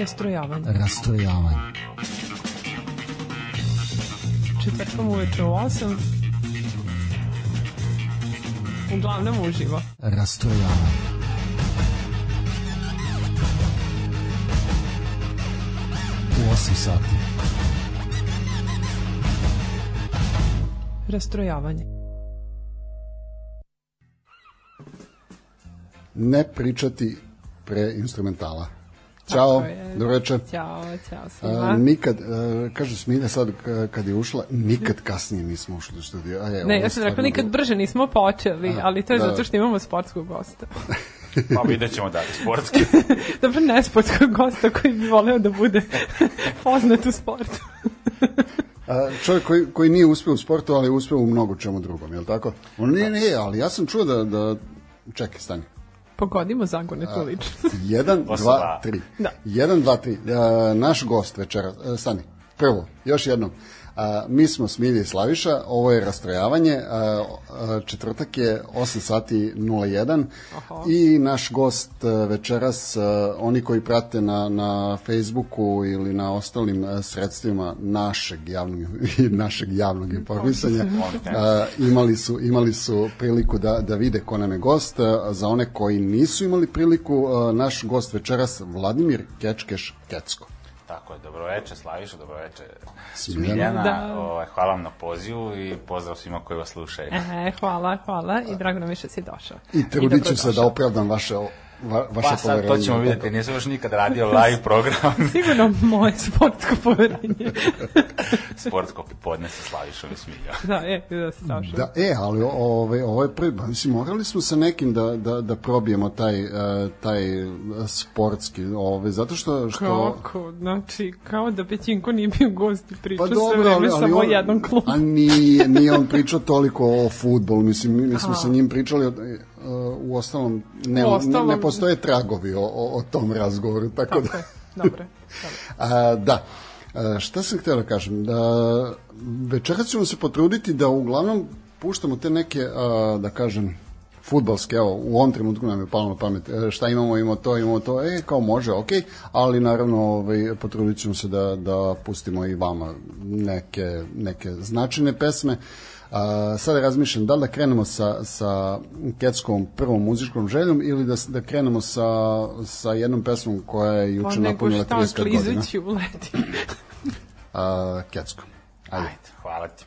Rastrojavanje. Rastrojavanje. Četvrtkom uveče u 8. Uglavnom uživo. Rastrojavanje. U 8 sati. Rastrojavanje. Ne pričati pre instrumentala. Ćao, dobro večer. Ćao, ćao A, svima. nikad, a, kaže Smilja sad k- kad je ušla, nikad kasnije nismo ušli u studio. A je, Ne, ja sam rekla nikad brže nismo počeli, A, ali to je da. zato što imamo sportskog gosta. Pa vidjet ćemo da, sportski. Dobro, ne sportskog gosta koji bi voleo da bude poznat u sportu. A, čovjek koji, koji nije uspeo u sportu, ali je uspeo u mnogo čemu drugom, je li tako? On nije, nije, ali ja sam čuo da, da čekaj, stani. Pogodimo zagonitu ličnost. Jedan, Posle dva, dva. tri. Da. Jedan, dva, tri. E, naš gost večera, e, stani, prvo, još jednom. A, mi smo Smilja i Slaviša, ovo je rastrojavanje, a, a, četvrtak je 8 sati 01 Aha. i naš gost e, večeras, e, oni koji prate na, na Facebooku ili na ostalim e, sredstvima našeg javnog, našeg javnog informisanja, a, imali su, imali su priliku da, da vide ko nam je gost. A, Za one koji nisu imali priliku, a, naš gost večeras Vladimir Kečkeš Kecko. Tako je, dobroveče Slaviša, dobroveče Smiljana. Da. Ovaj, hvala vam na pozivu i pozdrav svima koji vas slušaju. E, hvala, hvala i drago nam je što si došao. I trudit ću se da opravdam vaše, va, vaše Pa sad to ćemo vidjeti, nisam još nikad radio live program Sigurno moje sportsko poverenje. sportsko podne sa Slavišom i Smiljom. da, je, da se strašno. Da, e, ali o- ovaj, ovo je prvi, ba, mislim, morali smo sa nekim da, da, da probijemo taj, e, taj e, sportski, ovaj, zato što, što Kako? Znači, kao da Pećinko nije bio gost i pričao Pa sve dobro, vreme ali, ali samo on, jednom klubu. A nije, nije on pričao toliko o futbolu, mislim, mi, mi smo sa njim pričali, e, u ostalom, ne, U ostalom- ne, ne postoje tragovi o, o, o tom razgovoru, tako, Tako da... je, dobro. dobro. A, da. A, šta sam htio da kažem? Da, večeras ćemo se potruditi da uglavnom puštamo te neke, a, da kažem, futbalske, evo, u ovom trenutku nam je palo na pamet, e, šta imamo, imamo to, imamo to, e, kao može, ok, ali naravno ovaj, potrudit ćemo se da, da pustimo i vama neke, neke značajne pesme. A, sada da razmišljam da li da krenemo sa, sa Keckovom prvom muzičkom željom ili da, da krenemo sa, sa jednom pesmom koja je juče pa napunila 30 godina. Pa nego šta u leti. A, Keckom. Ajde. Ajde, hvala ti.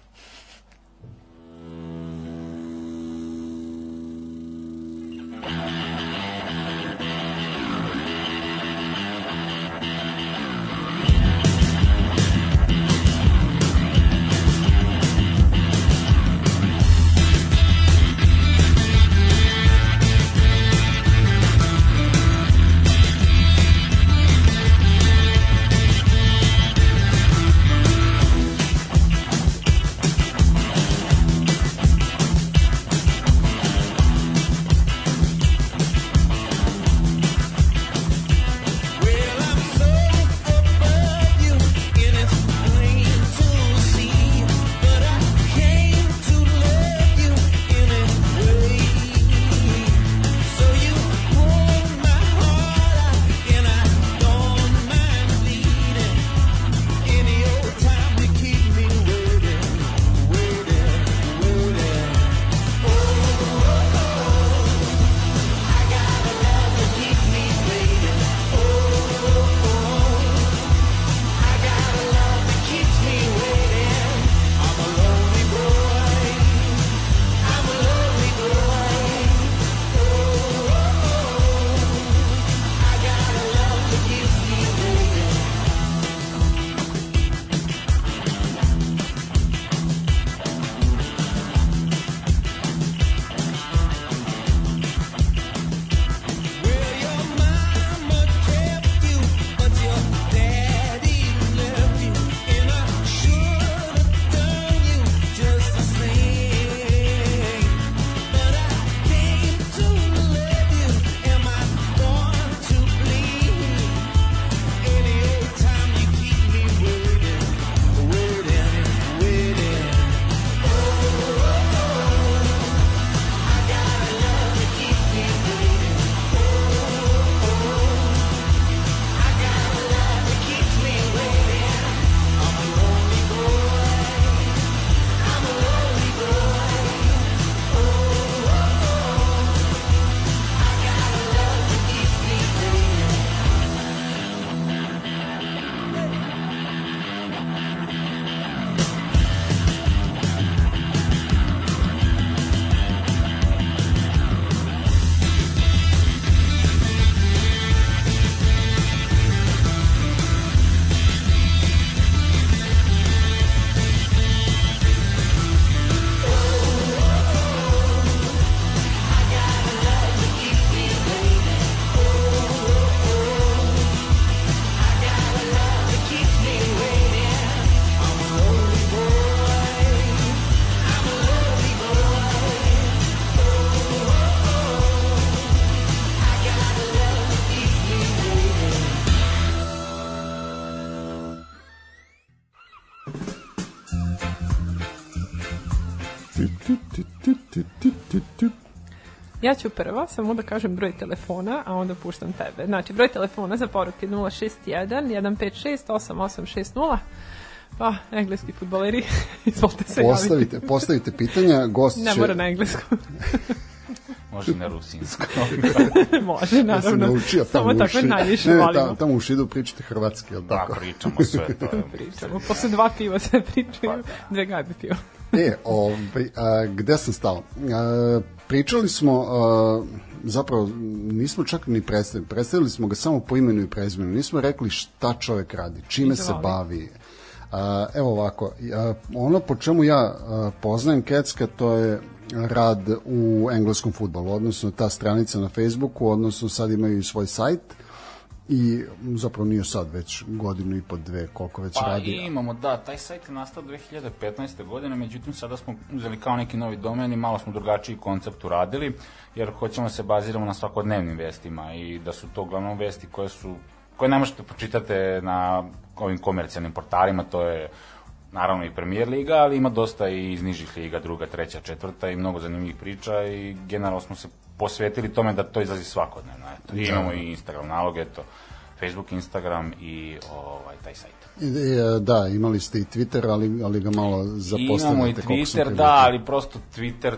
Ja ću prva, samo da kažem broj telefona, a onda puštam tebe. Znači, broj telefona za poruke 061 156 8860. Pa, engleski futboleri, izvolite se javiti. Postavite, postavite pitanja, gost će... Ne mora na engleskom. Može na rusinsko. Može, Ja sam naravno. naučio Samo tamo takve uši. najviše ne, ne, volimo. tamo, tamo u Šidu pričate hrvatski, jel Da, tako? pričamo sve to. Pričamo. Posle dva piva sve pričaju, dve gajbe piva. E, ovaj, a, gde sam stao? A, pričali smo, a, zapravo nismo čak ni predstavili, predstavili smo ga samo po imenu i prezimenu, nismo rekli šta čovek radi, čime se bavi. A, evo ovako, a, ono po čemu ja a, poznajem Kecka, to je rad u engleskom futbolu, odnosno ta stranica na Facebooku, odnosno sad imaju i svoj sajt i zapravo nije sad već godinu i po dve koliko već Pa radi. imamo, da, taj sajt je nastao 2015. godine, međutim sada smo uzeli kao neki novi domen i malo smo drugačiji koncept uradili, jer hoćemo da se baziramo na svakodnevnim vestima i da su to uglavnom vesti koje su koje ne možete pročitate na ovim komercijalnim portalima, to je naravno i Premier Liga, ali ima dosta i iz nižih liga, druga, treća, četvrta i mnogo zanimljivih priča i generalno smo se posvetili tome da to izlazi svakodnevno. Eto. I imamo i Instagram nalog, eto, Facebook, Instagram i ovaj, taj sajt. I, e, Da, imali ste i Twitter, ali, ali ga malo Imamo i zapostavljate. koliko sam Twitter, da, ali prosto Twitter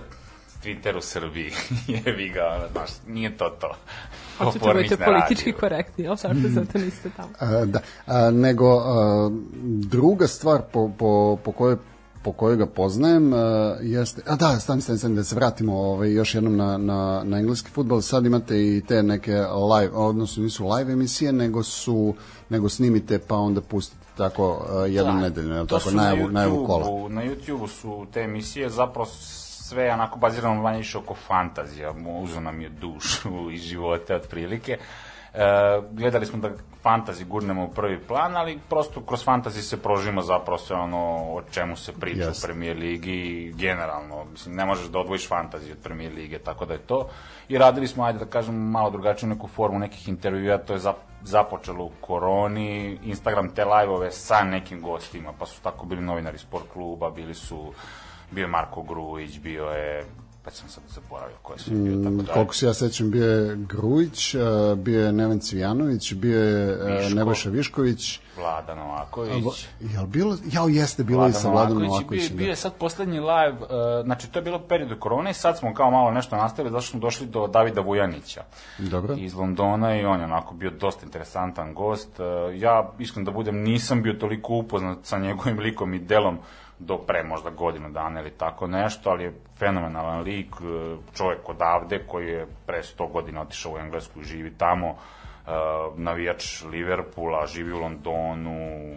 Twitter u Srbiji, jevi ga, ono, znaš, nije to to. Hoćete budete na politički radiju. korektni, jel tako zato niste tamo? A, da, a, nego a, druga stvar po, po, po kojoj po kojoj ga poznajem uh, jeste, a da, stani, stani, stani, da se vratimo ovaj, još jednom na, na, na engleski futbol, sad imate i te neke live, odnosno nisu live emisije, nego su, nego snimite pa onda pustite tako uh, jednom Da, nedeljno, to tako, su na najavu, najavu kola. Na YouTube-u su te emisije zapravo sve onako bazirano manje više oko fantazija, uzo nam je dušu i živote otprilike. E, gledali smo da fantazi gurnemo u prvi plan, ali prosto kroz fantazi se prožimo zapravo sve ono o čemu se priča Jasno. u Premier Ligi i generalno, mislim, ne možeš da odvojiš fantaziju od Premier Lige, tako da je to. I radili smo, ajde da kažem, malo drugačiju neku formu nekih intervjua, to je zap, započelo u koroni, Instagram te live-ove sa nekim gostima, pa su tako bili novinari sport kluba, bili su, bio je Marko Grujić, bio je, pa sam sad zaboravio ko je sve bio, tako da. Koliko se ja sećam, bio je Grujić, uh, bio je Neven Cvijanović, bio je uh, Viško. Nebojša Višković, Vlada Novaković. Jel bilo, jao jeste, bilo je Vladan sa i Novakovićem. Bio, da. bio je sad poslednji live, uh, znači to je bilo periodu korone i sad smo kao malo nešto nastavili, zato što smo došli do Davida Vujanića Dobro. iz Londona i on je onako bio dosta interesantan gost. Uh, ja, iskreno da budem, nisam bio toliko upoznat sa njegovim likom i delom do pre možda godinu dana ili tako nešto, ali je fenomenalan lik, uh, čovjek odavde koji je pre 100 godina otišao u Englesku i živi tamo, uh, navijač Liverpoola, živi u Londonu,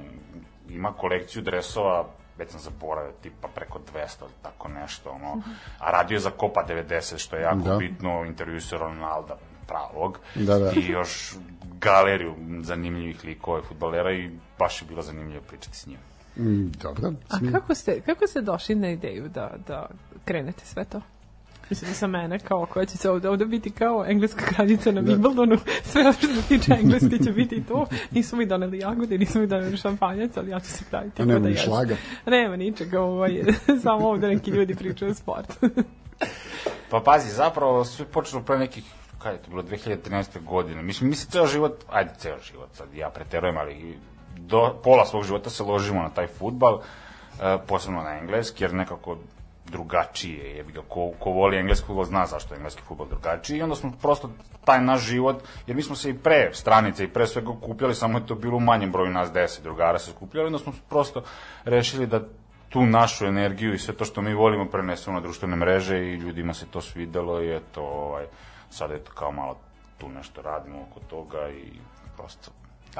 ima kolekciju dresova već sam zaboravio, tipa preko 200 ili tako nešto, ono, a radio je za Copa 90, što je jako Da. da. bitno, intervju se Ronalda pravog, Da, da. i još galeriju zanimljivih likova i futbolera i baš je bilo zanimljivo pričati s njim. Mm, dobro. A kako ste, kako ste došli na ideju da, da krenete sve to? Mislim, sa mene, kao koja će se ovde, ovde biti kao engleska kraljica na Wimbledonu, sve što se tiče engleske će biti to. Nisu mi doneli jagode, nisu mi doneli šampanjac, ali ja ću se praviti. A nema da ni šlaga. Nema ničega, ovaj, samo ovde neki ljudi pričaju o sportu. Pa pazi, zapravo sve počelo pre nekih kada je to bilo 2013. godine. Mislim, mi se ceo život, ajde ceo život, sad ja preterujem, ali do, pola svog života se ložimo na taj futbal, e, posebno na engleski, jer nekako drugačije je, ga, ko, ko voli engleski futbol zna zašto je engleski futbol drugačiji. I onda smo prosto taj naš život, jer mi smo se i pre stranice i pre svega kupljali, samo je to bilo u manjem broju nas deset drugara se skupljali, onda smo prosto rešili da tu našu energiju i sve to što mi volimo prenesemo na društvene mreže i ljudima se to svidelo i eto, ovaj, sad eto kao malo tu nešto radimo oko toga i prosto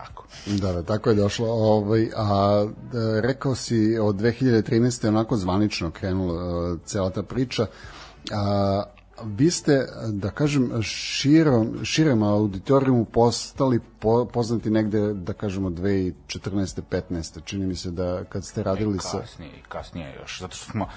tako. Da, da, tako je došlo. Ovaj, a da, rekao si od 2013. onako zvanično krenula uh, cela ta priča. A, vi ste, da kažem, širom, širem auditorijumu postali po, poznati negde, da kažemo, 2014. 15. Čini mi se da kad ste radili sa... Kasnije, kasnije još, zato što smo,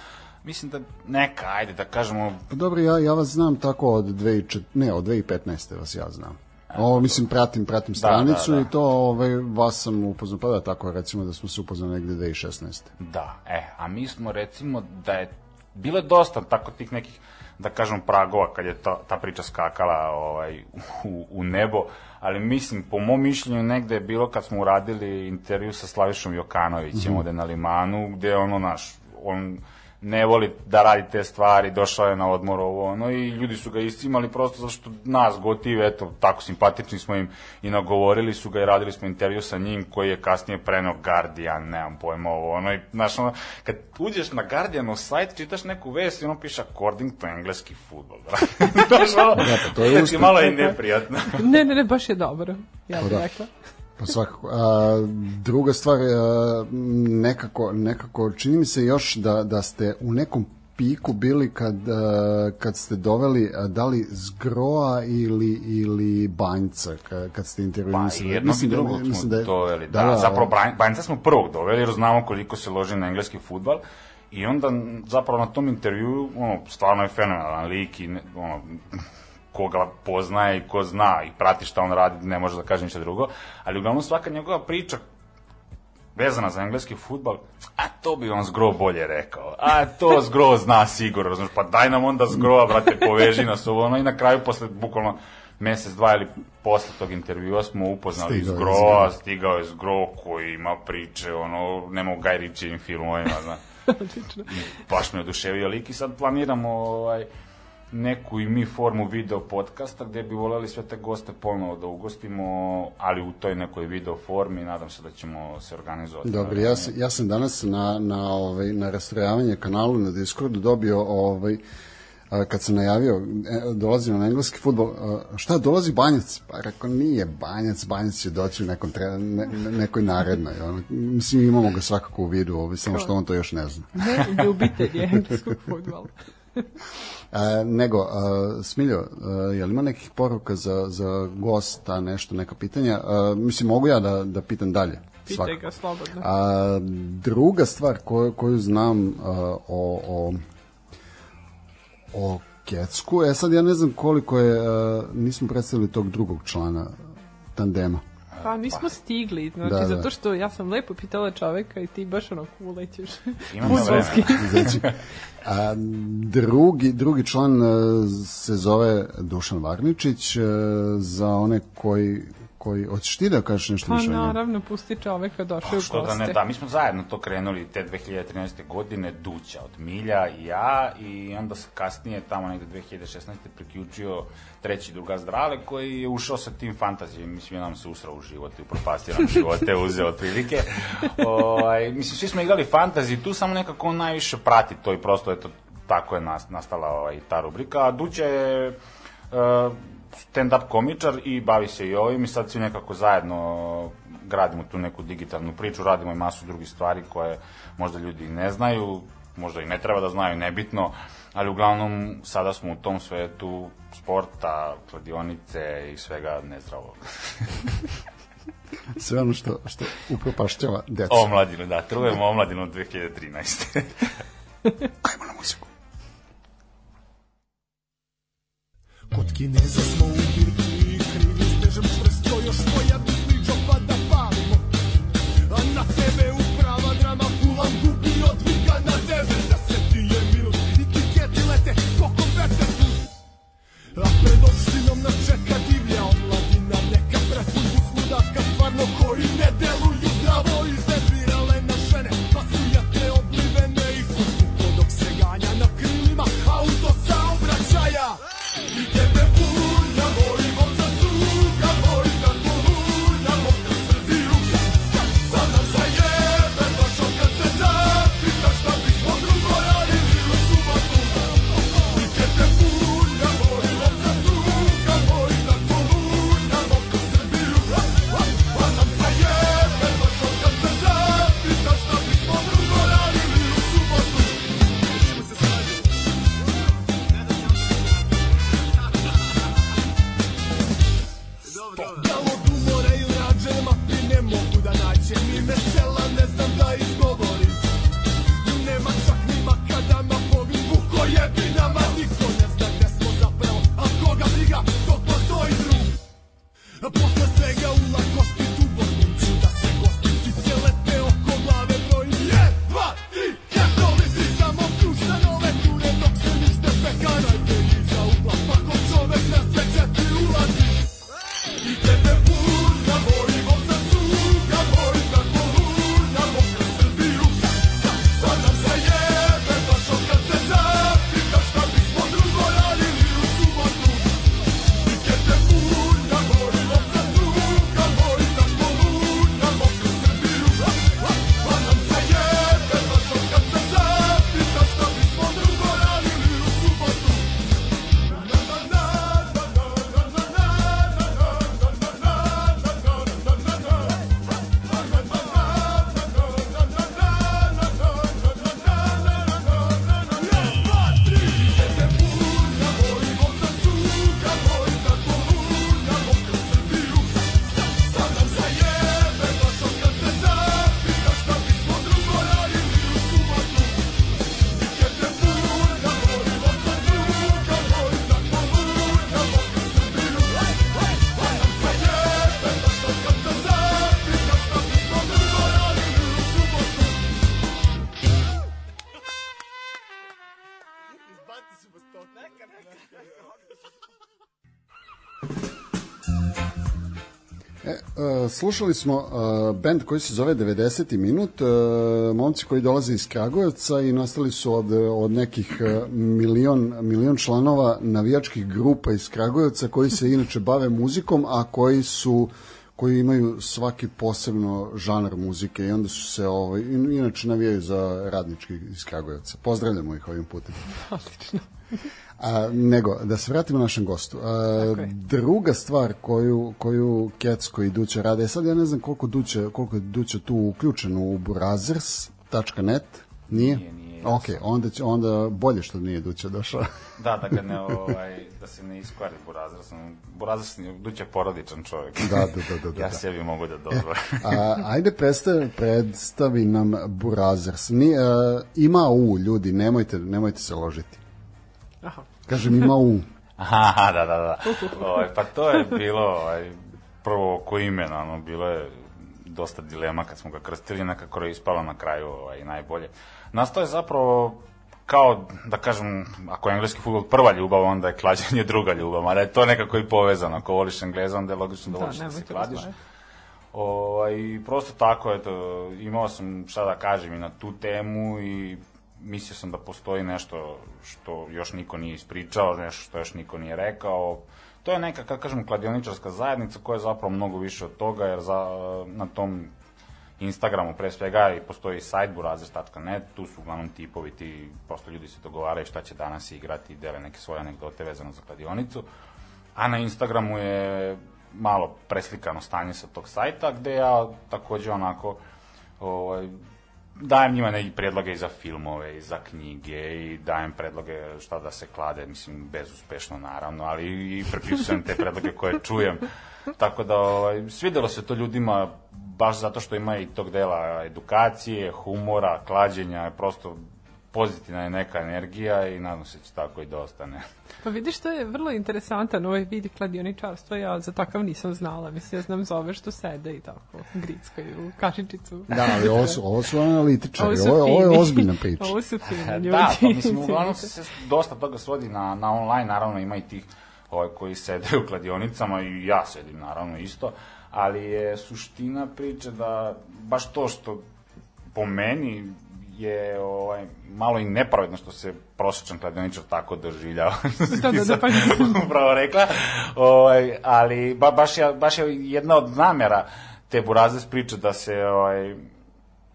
mislim da neka, ajde da kažemo, Pa dobro, ja, ja vas znam tako od 2004, ne, od 2015. vas ja znam. Ovo, mislim, pratim, pratim stranicu da, da. i to ovaj, vas sam upoznao, pa da, tako, recimo da smo se upoznali negde 2016. Da, e, a mi smo recimo da je bilo je dosta tako tih nekih da kažem, pragova kad je ta, ta priča skakala ovaj, u, u nebo, ali mislim, po mom mišljenju, negde je bilo kad smo uradili intervju sa Slavišom Jokanovićem mm -hmm. ovde na Limanu, gde ono, naš, on ne voli da radi te stvari, došao je na odmor ovo, ono, i ljudi su ga iscimali prosto zato što nas gotive, eto, tako simpatični smo im i nagovorili su ga i radili smo intervju sa njim koji je kasnije preneo Guardian, nemam pojma ovo, ono, i, znaš, ono, kad uđeš na Guardianov sajt, čitaš neku vest i ono piše according to engleski futbol, znaš, ono, Da, pa to je malo i neprijatno. Ne, ne, ne, baš je dobro. Ja bih Da. rekla. Pa svakako. A, druga stvar, a, nekako, nekako, čini mi se još da, da ste u nekom piku bili kad, a, kad ste doveli a, da li Zgroa ili, ili Banjca kad, kad ste Pa intervjuisali. jednog i da- drugog smo mislim da je- doveli. Da, da, zapravo Banj- Banjca smo prvog doveli jer znamo koliko se loži na engleski futbal i onda zapravo na tom intervju ono, stvarno je fenomenalan lik i ne, ono, ko ga poznaje i ko zna i prati šta on radi, ne može da kaže ništa drugo, ali uglavnom svaka njegova priča vezana za engleski futbal, a to bi on zgro bolje rekao. A to zgro zna sigurno, razumiješ, pa daj nam onda zgroa, brate, poveži nas ovo, ono, i na kraju, posle, bukvalno, mesec, dva ili posle tog intervjua smo upoznali Stigao je zgroa, Zgro. stigao je zgro koji ima priče, ono, nema u Guy Ritchie filmovima, znaš. Odlično. baš me oduševio lik i sad planiramo ovaj, neku i mi formu video podcasta gde bi voleli sve te goste ponovo da ugostimo, ali u toj nekoj video formi, nadam se da ćemo se organizovati. Dobro, ja, sam- ja sam danas na, na, ovaj, na rastrojavanje kanalu na Discordu dobio ovaj, kad sam najavio, e, dolazimo na engleski futbol, šta, dolazi Banjac? Pa rekao, nije Banjac, Banjac će doći u nekom tre, ne, ne- nekoj narednoj. Ono. Mislim, imamo ga svakako u vidu, ovaj, samo što on to još ne zna. Ne, ljubitelj je engleskog futbola. A, nego, a, Smiljo, a, je li ima nekih poruka za, za gosta, nešto, neka pitanja? A, mislim, mogu ja da, da pitam dalje? Pitaj Svakako. ga slobodno. A, druga stvar koju, koju znam a, o, o, o Kecku, e sad ja ne znam koliko je, a, nismo predstavili tog drugog člana tandema. Pa nismo stigli, znači Da, da. zato što ja sam lepo pitala čoveka i ti baš ono ulećeš Imamo fudbalski. Znači, a, drugi, drugi član a, se zove Dušan Varničić, a, za one koji, koji, hoćeš ti da kažeš nešto Pa više njemu? naravno, pusti čoveka, došao je u Što da ne, goste. da, mi smo zajedno to krenuli te 2013. godine, Duća od Milja i ja, i onda se kasnije, tamo negde 2016. priključio treći druga Zdrale, koji je ušao sa tim fantazijom, mislim, je nam se usrao u život i upropastio nam živote, uzeo otprilike. Ovaj, mislim, svi smo igrali fantaziji, tu samo nekako on najviše prati to i prosto, eto, tako je nas, nastala ovaj, ta rubrika, a Duća je uh, stand-up komičar i bavi se i ovim i sad svi nekako zajedno gradimo tu neku digitalnu priču, radimo i masu drugih stvari koje možda ljudi ne znaju, možda i ne treba da znaju, nebitno, ali uglavnom sada smo u tom svetu sporta, kladionice i svega nezdravog. Sve ono što, što upropašćava decu. Omladinu, da, trujemo omladinu od 2013. Ajmo na muziku. Kod Kineza smo u birtiji krivi stežem čvrsto još koja misli džopa da palimo. A na tebe uprava drama pulan gubi slušali smo uh, band koji se zove 90. minut, uh, momci koji dolaze iz Kragujevca i nastali su od, od nekih uh, milion, milion članova navijačkih grupa iz Kragujevca koji se inače bave muzikom, a koji su koji imaju svaki posebno žanar muzike i onda su se ovaj, in- inače navijaju za radnički iz Kragujevca. Pozdravljamo ih ovim putem. Odlično. A, nego, da se vratimo našem gostu. A, je. druga stvar koju, koju Kecko i Duće rade, sad ja ne znam koliko, Duće, koliko je Duće tu uključeno u burazers.net, nije? Nije, nije, Ok, onda, će, onda bolje što nije Duće došao. Da, da ga ne, ovaj, da se ne iskvari Burazir. Sam, Burazir sam duće porodičan čovjek. Da, da, da, da, da. ja sebi mogu da dozvolim. A, ajde predstavi, predstavi nam Burazers. Ni, a, ima U, ljudi, nemojte, nemojte se ložiti. Kažem, ima U. Aha, da, da, da. Ovaj, pa to je bilo ovaj, prvo oko imena, ono, bilo je dosta dilema kad smo ga krstili, nekako je ispalo na kraju ovaj, najbolje. Nastao je zapravo kao, da kažem, ako je engleski futbol prva ljubav, onda je klađenje druga ljubav, ali je to nekako i povezano. Ako voliš engleza, onda je logično da, Da, voliš da, se nemojte kladiš. Ovaj, prosto tako, eto, imao sam šta da kažem i na tu temu i mislio sam da postoji nešto što još niko nije ispričao, nešto što još niko nije rekao. To je neka, kako kažem, kladioničarska zajednica koja je zapravo mnogo više od toga, jer za, na tom Instagramu pre svega i postoji sajt burazers.net, tu su uglavnom tipovi, ti prosto ljudi se dogovaraju šta će danas igrati i dele neke svoje anegdote vezano za kladionicu. A na Instagramu je malo preslikano stanje sa tog sajta, gde ja takođe onako ovaj, dajem njima neki predloge i za filmove i za knjige i dajem predloge šta da se klade, mislim, bezuspešno naravno, ali i prepisujem te predloge koje čujem. Tako da, ovaj, svidelo se to ljudima baš zato što ima i tog dela edukacije, humora, klađenja, prosto pozitivna je neka energija i nadam se da će tako i da ostane. Pa vidiš, to je vrlo interesantan ovaj vid kladioničarstva, ja za takav nisam znala, mislim, ja znam za ove što sede i tako, grickaju, kašičicu. Da, ali ovo su, ovo su analitičari, Ovo su ovo, je- ovo je ozbiljna priča. Ovo su fini ljudi. Da, pa mislim, uglavnom se dosta toga svodi na, na online, naravno ima i tih ovaj, koji sede u kladionicama i ja sedim naravno isto, ali je suština priče da baš to što po meni je ovaj, malo i nepravedno što se prosječan kladioničar tako doživljava. Da, da, da, pa upravo rekla. Ovaj, ali ba, baš, je, baš je jedna od namera te burazes priče da se ovaj,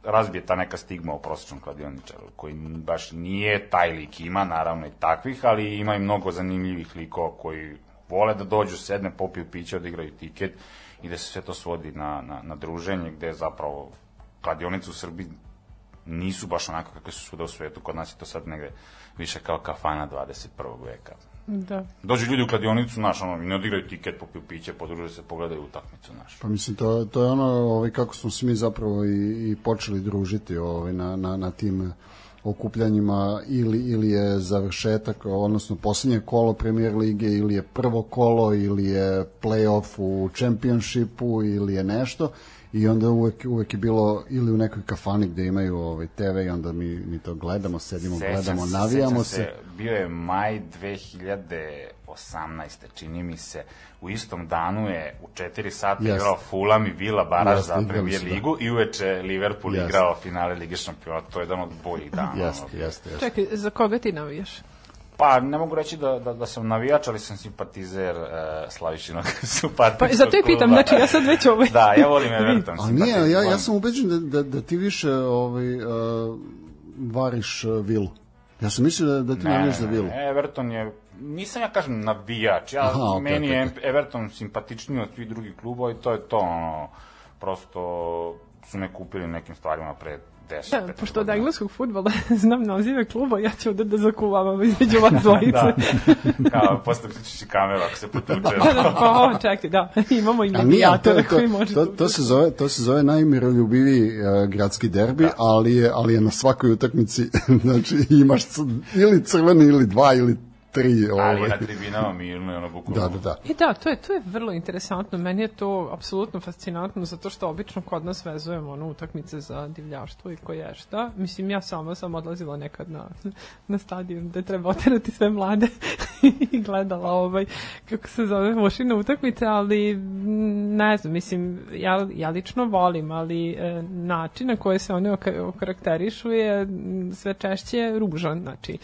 razbije ta neka stigma o prosječnom kladioničaru, koji baš nije taj lik, ima naravno i takvih, ali ima i mnogo zanimljivih likova koji vole da dođu, sedne, popiju piće, odigraju tiket i da se sve to svodi na, na, na druženje, gde je zapravo kladionice u Srbiji nisu baš onako kakve su svuda u svetu, kod nas je to sad negde više kao kafana 21. veka. Da. Dođu ljudi u kladionicu, znaš, ono, ne odigraju tiket, popiju piće, podruže se, pogledaju utakmicu, znaš. Pa mislim, to, to je ono ovaj, kako smo se mi zapravo i, i počeli družiti ovaj, na, na, na tim okupljanjima ili, ili je završetak, odnosno posljednje kolo premier lige ili je prvo kolo ili je playoff u čempionšipu ili je nešto i onda uvek, uvek je bilo ili u nekoj kafani gde imaju ovaj, TV i onda mi, mi to gledamo, sedimo, Sećam gledamo, se, navijamo sećam se. Bio je maj 2018. čini mi se. U istom danu je u 4 sata Jeste. igrao Fulham i Villa Baraž Jeste, za premier da. ligu i uveče Liverpool Jeste. igrao finale Lige šampiona. To je jedan od boljih dana. Jeste, jeste, jeste. Čekaj, za koga ti navijaš? Pa, ne mogu reći da, da, da sam navijač, ali sam simpatizer uh, Slavišinog supartijskog Pa zato i pitam, kluba. znači ja sad već ovaj... Da, ja volim Everton. A nije, ja, ja sam ubeđen da, da, da ti više ovaj, uh, variš uh, vilu. Ja sam mislio da, da ti navijaš za vilu. Ne, Everton je, nisam ja kažem navijač, ja, Aha, okej, meni okej, je Everton simpatičniji od svih drugih klubova i to je to, ono, prosto su me kupili nekim stvarima pre 10 Da, 15 pošto od engleskog futbola znam nazive kluba, ja ću ovde da zakuvam između vas dvojice. da, kao, posle pričići kameru ako se potuče. da, da, pa ovo, čekaj, da, imamo i medijatora to, koji može... to, tu- to, se zove, to se zove najmiroljubiviji uh, gradski derbi, Da. ali, je, ali je na svakoj utakmici, znači imaš ili crveni ili dva ili tri. Ali Ovaj. na tribinama mirno ono bukvalno. Da, da, da. I da, to je, to je vrlo interesantno. Meni je to apsolutno fascinantno zato što obično kod nas vezujemo ono, utakmice za divljaštvo i koje šta. Mislim, ja sama sam odlazila nekad na, na stadion gde treba oterati sve mlade i gledala ovaj, kako se zove, mošina utakmice, ali mm, ne znam, mislim, ja, ja lično volim, ali e, način na koji se one oka- okarakterišu je m, sve češće ružan, znači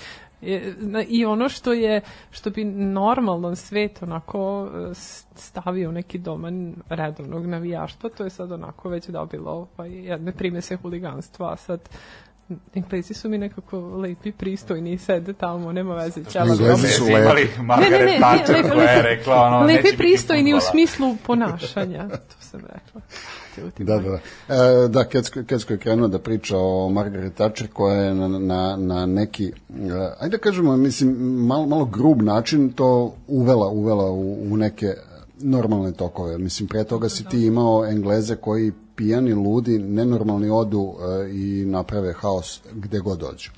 i ono što je što bi normalno svet onako e, stavio neki domen redovnog navijaštva, to je sad onako već dobilo ovaj, jedne primese huliganstva, a sad Englezi su mi nekako lepi, pristojni, sede tamo, nema veze. ćelavi Englezi su imali Margaret Thatcher lepi- koja je rekla ono, neće lepi biti pristojni u smislu ponašanja, to sam rekla. Da, da, da. E, da, Kecko, Kecko je krenuo da priča o Margaret Thatcher koja je na, na, na neki, e, ajde da kažemo, mislim, malo, malo grub način to uvela, uvela u, u neke normalne tokove. Mislim, pre toga si ti imao Engleze koji pijani, ludi, nenormalni odu e, i naprave haos gde god dođu.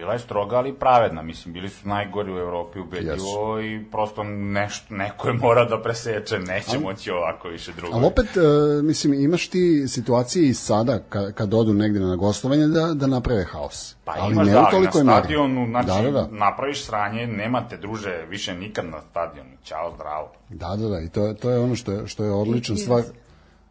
Bila je stroga, ali pravedna. Mislim, bili su najgori u Evropi ubedljivo i prosto nešto, neko je mora da preseče, neće moći ovako više drugo. Ali opet, e, mislim, imaš ti situacije i sada ka, kad odu negde na gostovanje da, da naprave haos. Pa ali imaš ne da, ali na stadionu, znači, Da, da, da. napraviš sranje, nemate druže više nikad na stadionu. Ćao, zdravo. Da, da, da, i to je, to je ono što je, što je odlična stvar.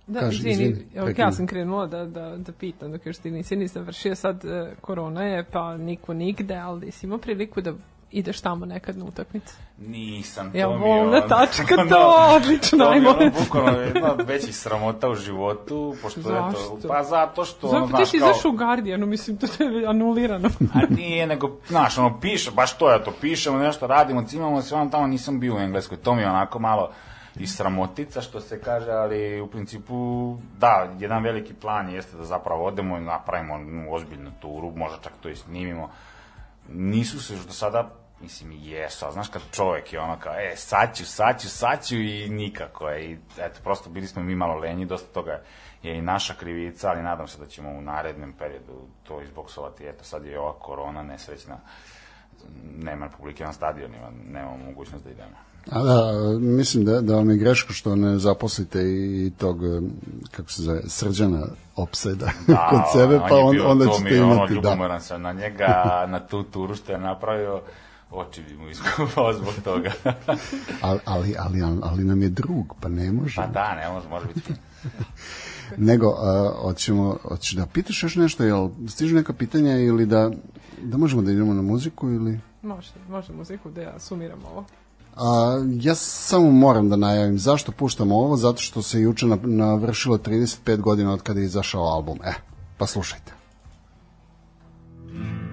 Da, Kaži, izvini, izvini, evo, prekini. ja sam krenula da, da, da pitam, dok još ti nisi nisam vršio sad e, korona je, pa niko nigde, ali si imao priliku da ideš tamo nekad na utakmicu. Nisam, to Ja mi je da tačka to, ono- odlično, To mi je ajmo. ono bukvalno jedna većih sramota u životu, pošto je to... Zašto? Pa zato što, ono, Zato ti si kao... izašao u Guardianu, mislim, to je anulirano. A nije, nego, znaš, ono, piše, baš to ja to pišemo, nešto radimo, cimamo se, ono tamo nisam bio u Engleskoj, to mi je onako malo i sramotica, što se kaže, ali u principu, da, jedan veliki plan jeste da zapravo odemo i napravimo ozbiljnu turu, možda čak to i snimimo. Nisu se još do sada, mislim, jesu, ali znaš kad čovjek je ono kao, e, sad ću, sad ću, sad ću i nikako je. I, eto, prosto bili smo mi malo lenji, dosta toga je i naša krivica, ali nadam se da ćemo u narednom periodu to izboksovati. Eto, sad je ova korona nesrećna, nema publike na stadionima, nemamo mogućnost da idemo. A da, mislim da, da vam je greško što ne zaposlite i tog, kako se zove, srđana opseda kod sebe, pa on, bio- onda ćete je ono, imati, da. ljubomoran sam na njega, na tu turu što je napravio, oči bi mu iskupao zbog toga. Ali, ali, ali, ali nam je drug, pa ne može. pa da, ne može, može biti. Nego, a, hoćemo, hoćeš da pitaš još nešto, jel stižu neka pitanja ili da, da možemo da idemo na muziku ili... može, može muziku da ja sumiram ovo. A, ja samo moram da najavim zašto puštamo ovo, zato što se juče na- navršilo 35 godina od kada je izašao album. E, pa slušajte. Thank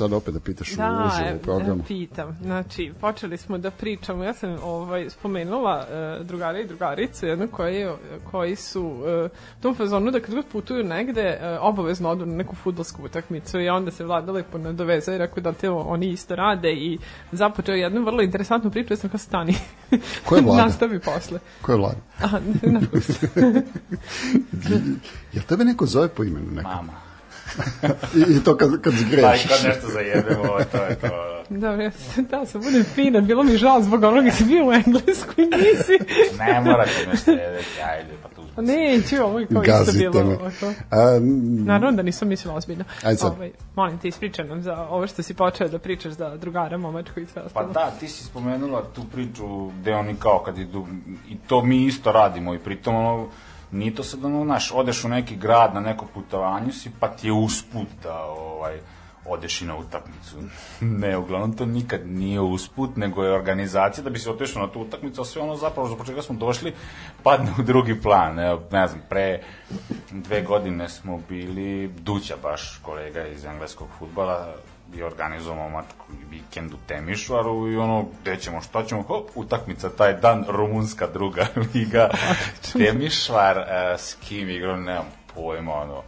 sad opet da pitaš Da, u uživo e, u programu? pitam. Znači, počeli smo da pričamo, ja sam ovaj, spomenula e, drugare i drugaricu, jednu koji, koji su e, u tom fazonu da kad god putuju negde, e, obavezno odu na neku futbolsku utakmicu i onda se vlada lepo nadoveza i rekao da te oni isto rade i započeo jednu vrlo interesantnu priču, ja sam kao stani. Ko je Vlada? Nastavi posle. Ko je vlada? Aha. Jel tebe neko zove po imenu neko? Mama. I, i to kad, kad Pa i kad nešto zajebemo, ovo, to je to. Dobro, ja sam, da, sam budem fina, bilo mi žao zbog onoga si bio u Engleskoj, nisi. Ne morate nešto reći, ajde, pa tu. Pa neću, ovo je kao isto Gazite bilo. me. ovako. A, Naravno da nisam mislila ozbiljno. Ajde sad. Ovaj, molim te, ispričaj nam za ovo što si počeo da pričaš za drugara, momačku i sve Pa ostalo. da, ti si spomenula tu priču gde oni kao kad idu, i to mi isto radimo i pritom ono, nije to sad ono, znaš, odeš u neki grad na neko putovanje si, pa ti je usput da, ovaj, odeš i na utakmicu. ne, uglavnom to nikad nije usput, nego je organizacija da bi se otešao na tu utakmicu, a sve ono zapravo za čega smo došli padne u drugi plan. Evo, ne znam, pre dve godine smo bili, Duća baš, kolega iz engleskog futbala, je organizovao mačku vikend u Temišvaru i ono, gde ćemo, šta ćemo, hop, utakmica taj dan, rumunska druga liga, Temišvar, uh, s kim igrao, nemam pojma, ono,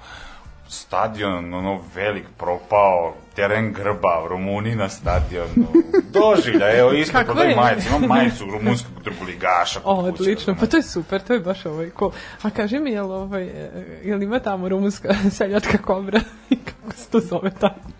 stadion, ono, velik, propao, teren grba, Rumuni na stadionu, doživlja, evo, isto prodaj majicu, imam majicu rumunskog drugoligaša. O, odlično, pa to je super, to je baš ovaj cool. A kaži mi, jel, ovaj, e, jel ima tamo rumunska seljačka kobra? I kako se to zove tamo?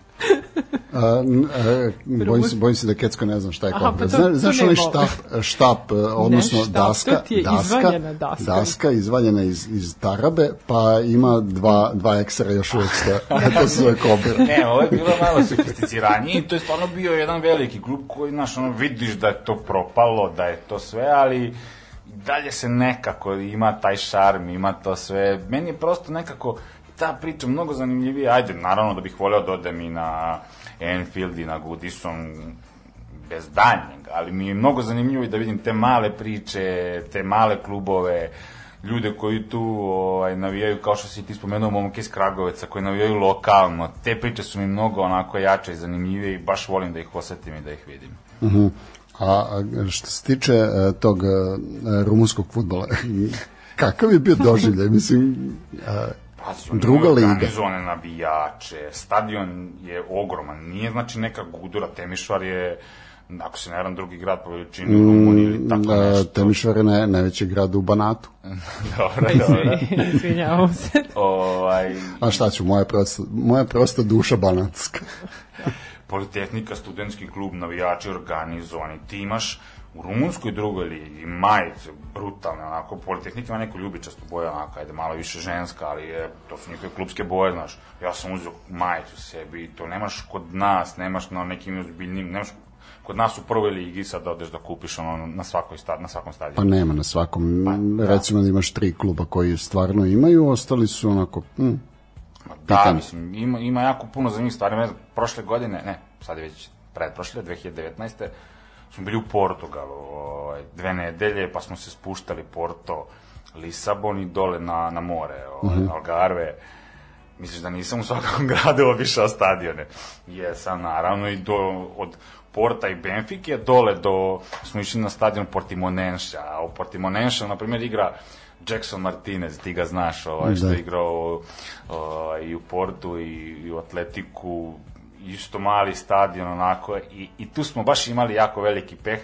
A, a, bojim, se, bojim se da Kecko ne zna šta je kobra. pa Zna, to znaš ne onaj štap, štap, e, odnosno štap, daska, to ti je daska, daska. daska izvaljena iz, iz tarabe, pa ima dva, dva ekstra još uvek stoje. to se zove kobra. Ne, ovo je bilo malo sofisticiranije i to je stvarno bio jedan veliki klub koji, znaš, ono, vidiš da je to propalo, da je to sve, ali dalje se nekako ima taj šarm, ima to sve. Meni je prosto nekako ta priča mnogo zanimljivija. Ajde, naravno da bih voleo da odem i na Enfield i na Goodison bez daljnjeg, ali mi je mnogo zanimljivo i da vidim te male priče, te male klubove, ljude koji tu ovaj, navijaju, kao što si ti spomenuo, momke iz Kragoveca, koji navijaju lokalno. Te priče su mi mnogo onako jače i zanimljivije i baš volim da ih osetim i da ih vidim. A, a što se tiče e, tog e, rumunskog futbola, kakav je bio doživljaj? Mislim, e, Pazi, oni Druga liga. organizovane navijače, stadion je ogroman, nije znači neka gudura, Temišvar je, ako se ne varam, drugi grad po veličini u Rumuniji ili tako e, nešto. Temišvar je naj, najveći grad u Banatu. Dobro, dobro. Izvinjavam se. ovaj, A šta ću, moja prosta, moja prosta duša banatska. Politehnika, studentski klub, navijači organizovani, ti imaš u rumunskoj drugoj ligi majice, brutalne, onako, Politehnika ima neku ljubičastu boju, onako, ajde, malo više ženska, ali je, to su njihove klubske boje, znaš, ja sam uzeo majicu sebi i to nemaš kod nas, nemaš na nekim ozbiljnim, nemaš kod nas u prvoj ligi sad da odeš da kupiš ono na svakoj stad, na svakom Pa stadionu. nema na svakom. Pa, Recimo da imaš tri kluba koji stvarno imaju, ostali su onako... hm, Ma da, mislim, ima, ima jako puno zanimljivih stvari. Ne znam, prošle godine, ne, sad je već predprošle, 2019. smo bili u Portugalu ovaj, dve nedelje, pa smo se spuštali Porto, Lisabon i dole na, na more, ovaj, Algarve. Misliš da nisam u svakom gradu obišao stadione? Jesam, naravno, i do, od Porta i Benfike dole do, smo išli na stadion Portimonenša, a u Portimonenša, na primjer, igra Jackson Martinez, ti ga znaš, ovaj, što Da. je igrao ovaj, i u Portu i, i u Atletiku, isto mali stadion onako i, i tu smo baš imali jako veliki peh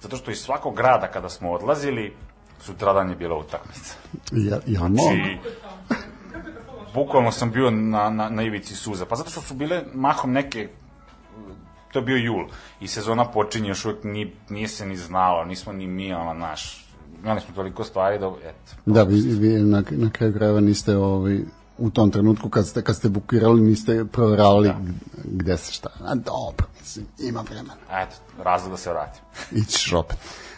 zato što iz svakog grada kada smo odlazili sutradan je bila utakmica. Ja, ja mogu. Znači, bukvalno sam bio na, na, na ivici suza. Pa zato što su bile mahom neke to je bio jul i sezona počinje još uvijek ni, nije se ni znalo, nismo ni mi, ono, naš, imali smo toliko stvari da, eto, Da, vi, vi na, na kraju krajeva niste ovaj, u tom trenutku kad ste, kad ste bukirali niste proveravali gde se šta. A dobro, mislim, ima vremena. eto, razlog da se vratim. Ićeš opet.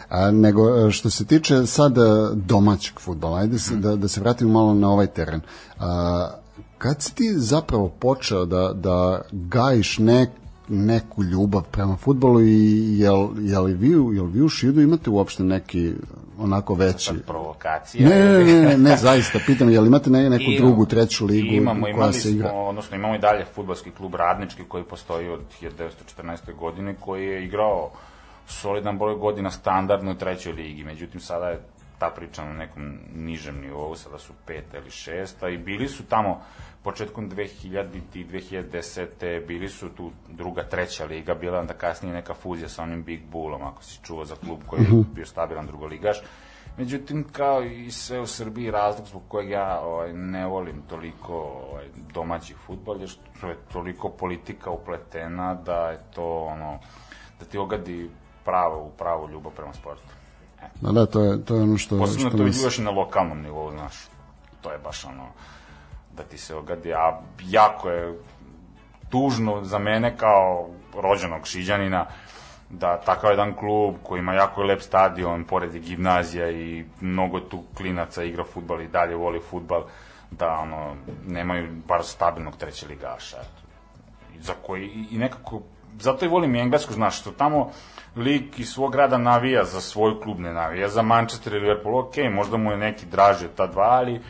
A, nego e, što se tiče sad domaćeg futbola, ajde se, da, da se vratimo malo na ovaj teren. A, kad si ti zapravo počeo da, da gajiš nek, neku ljubav prema futbolu i jel, jel, vi, jel vi u Šidu imate uopšte neki onako veći. Sad provokacija. Ne, ne, ne, ne, ne, zaista, pitam, jel imate ne, neku Imamo. drugu, treću ligu imamo, koja imali se igra? Smo, odnosno imamo i dalje futbalski klub Radnički koji postoji od 1914. godine koji je igrao solidan broj godina standardno u trećoj ligi. Međutim, sada je ta priča na nekom nižem nivou, sada su peta ili šesta i bili su tamo početkom 2000 i 2010. bili su tu druga, treća liga, bila je onda kasnije neka fuzija sa onim Big Bullom, ako si čuo za klub koji je bio stabilan drugoligaš. Međutim, kao i sve u Srbiji, razlog zbog kojeg ja ovaj, ne volim toliko ovaj, domaći futbol je što je toliko politika upletena da je to ono, da ti ogadi pravo, pravu ljubav prema sportu. Da, da, to je, to je ono što... Posebno što to nas- još i na lokalnom nivou, znaš. To je baš ono, da ti se ogadi, a jako je tužno za mene kao rođenog šiđanina, da takav jedan klub koji ima jako lep stadion, pored gimnazija i mnogo tu klinaca igra futbal i dalje voli futbal, da ono, nemaju bar stabilnog treće ligaša. za koji, i, nekako, zato i volim i englesku, znaš, što tamo lik iz svog grada navija za svoj klub, ne navija za Manchester ili Liverpool, ok, možda mu je neki draži od ta dva, ali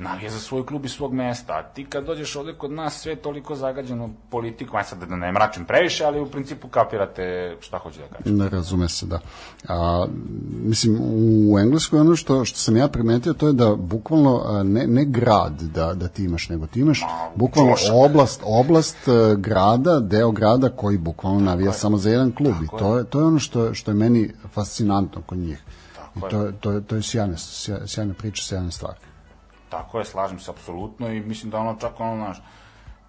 navija za svoj klub i svog mesta. A ti kad dođeš ovde kod nas, sve je toliko zagađeno politikom, aj sad da ne mračim previše, ali u principu kapirate šta hoću da kažem. Ne razume se, da. A, mislim, u Engleskoj ono što, što sam ja primetio, to je da bukvalno a, ne, ne grad da, da ti imaš, nego ti imaš bukvalno ćošak. oblast, oblast e, grada, deo grada koji bukvalno navija samo za jedan klub. I to je, to je ono što, što je meni fascinantno kod njih. I to, je- to, je, to je sjajna, sjajna priča, sjajna stvar. Tako je, slažem se apsolutno i mislim da ono čak ono, znaš,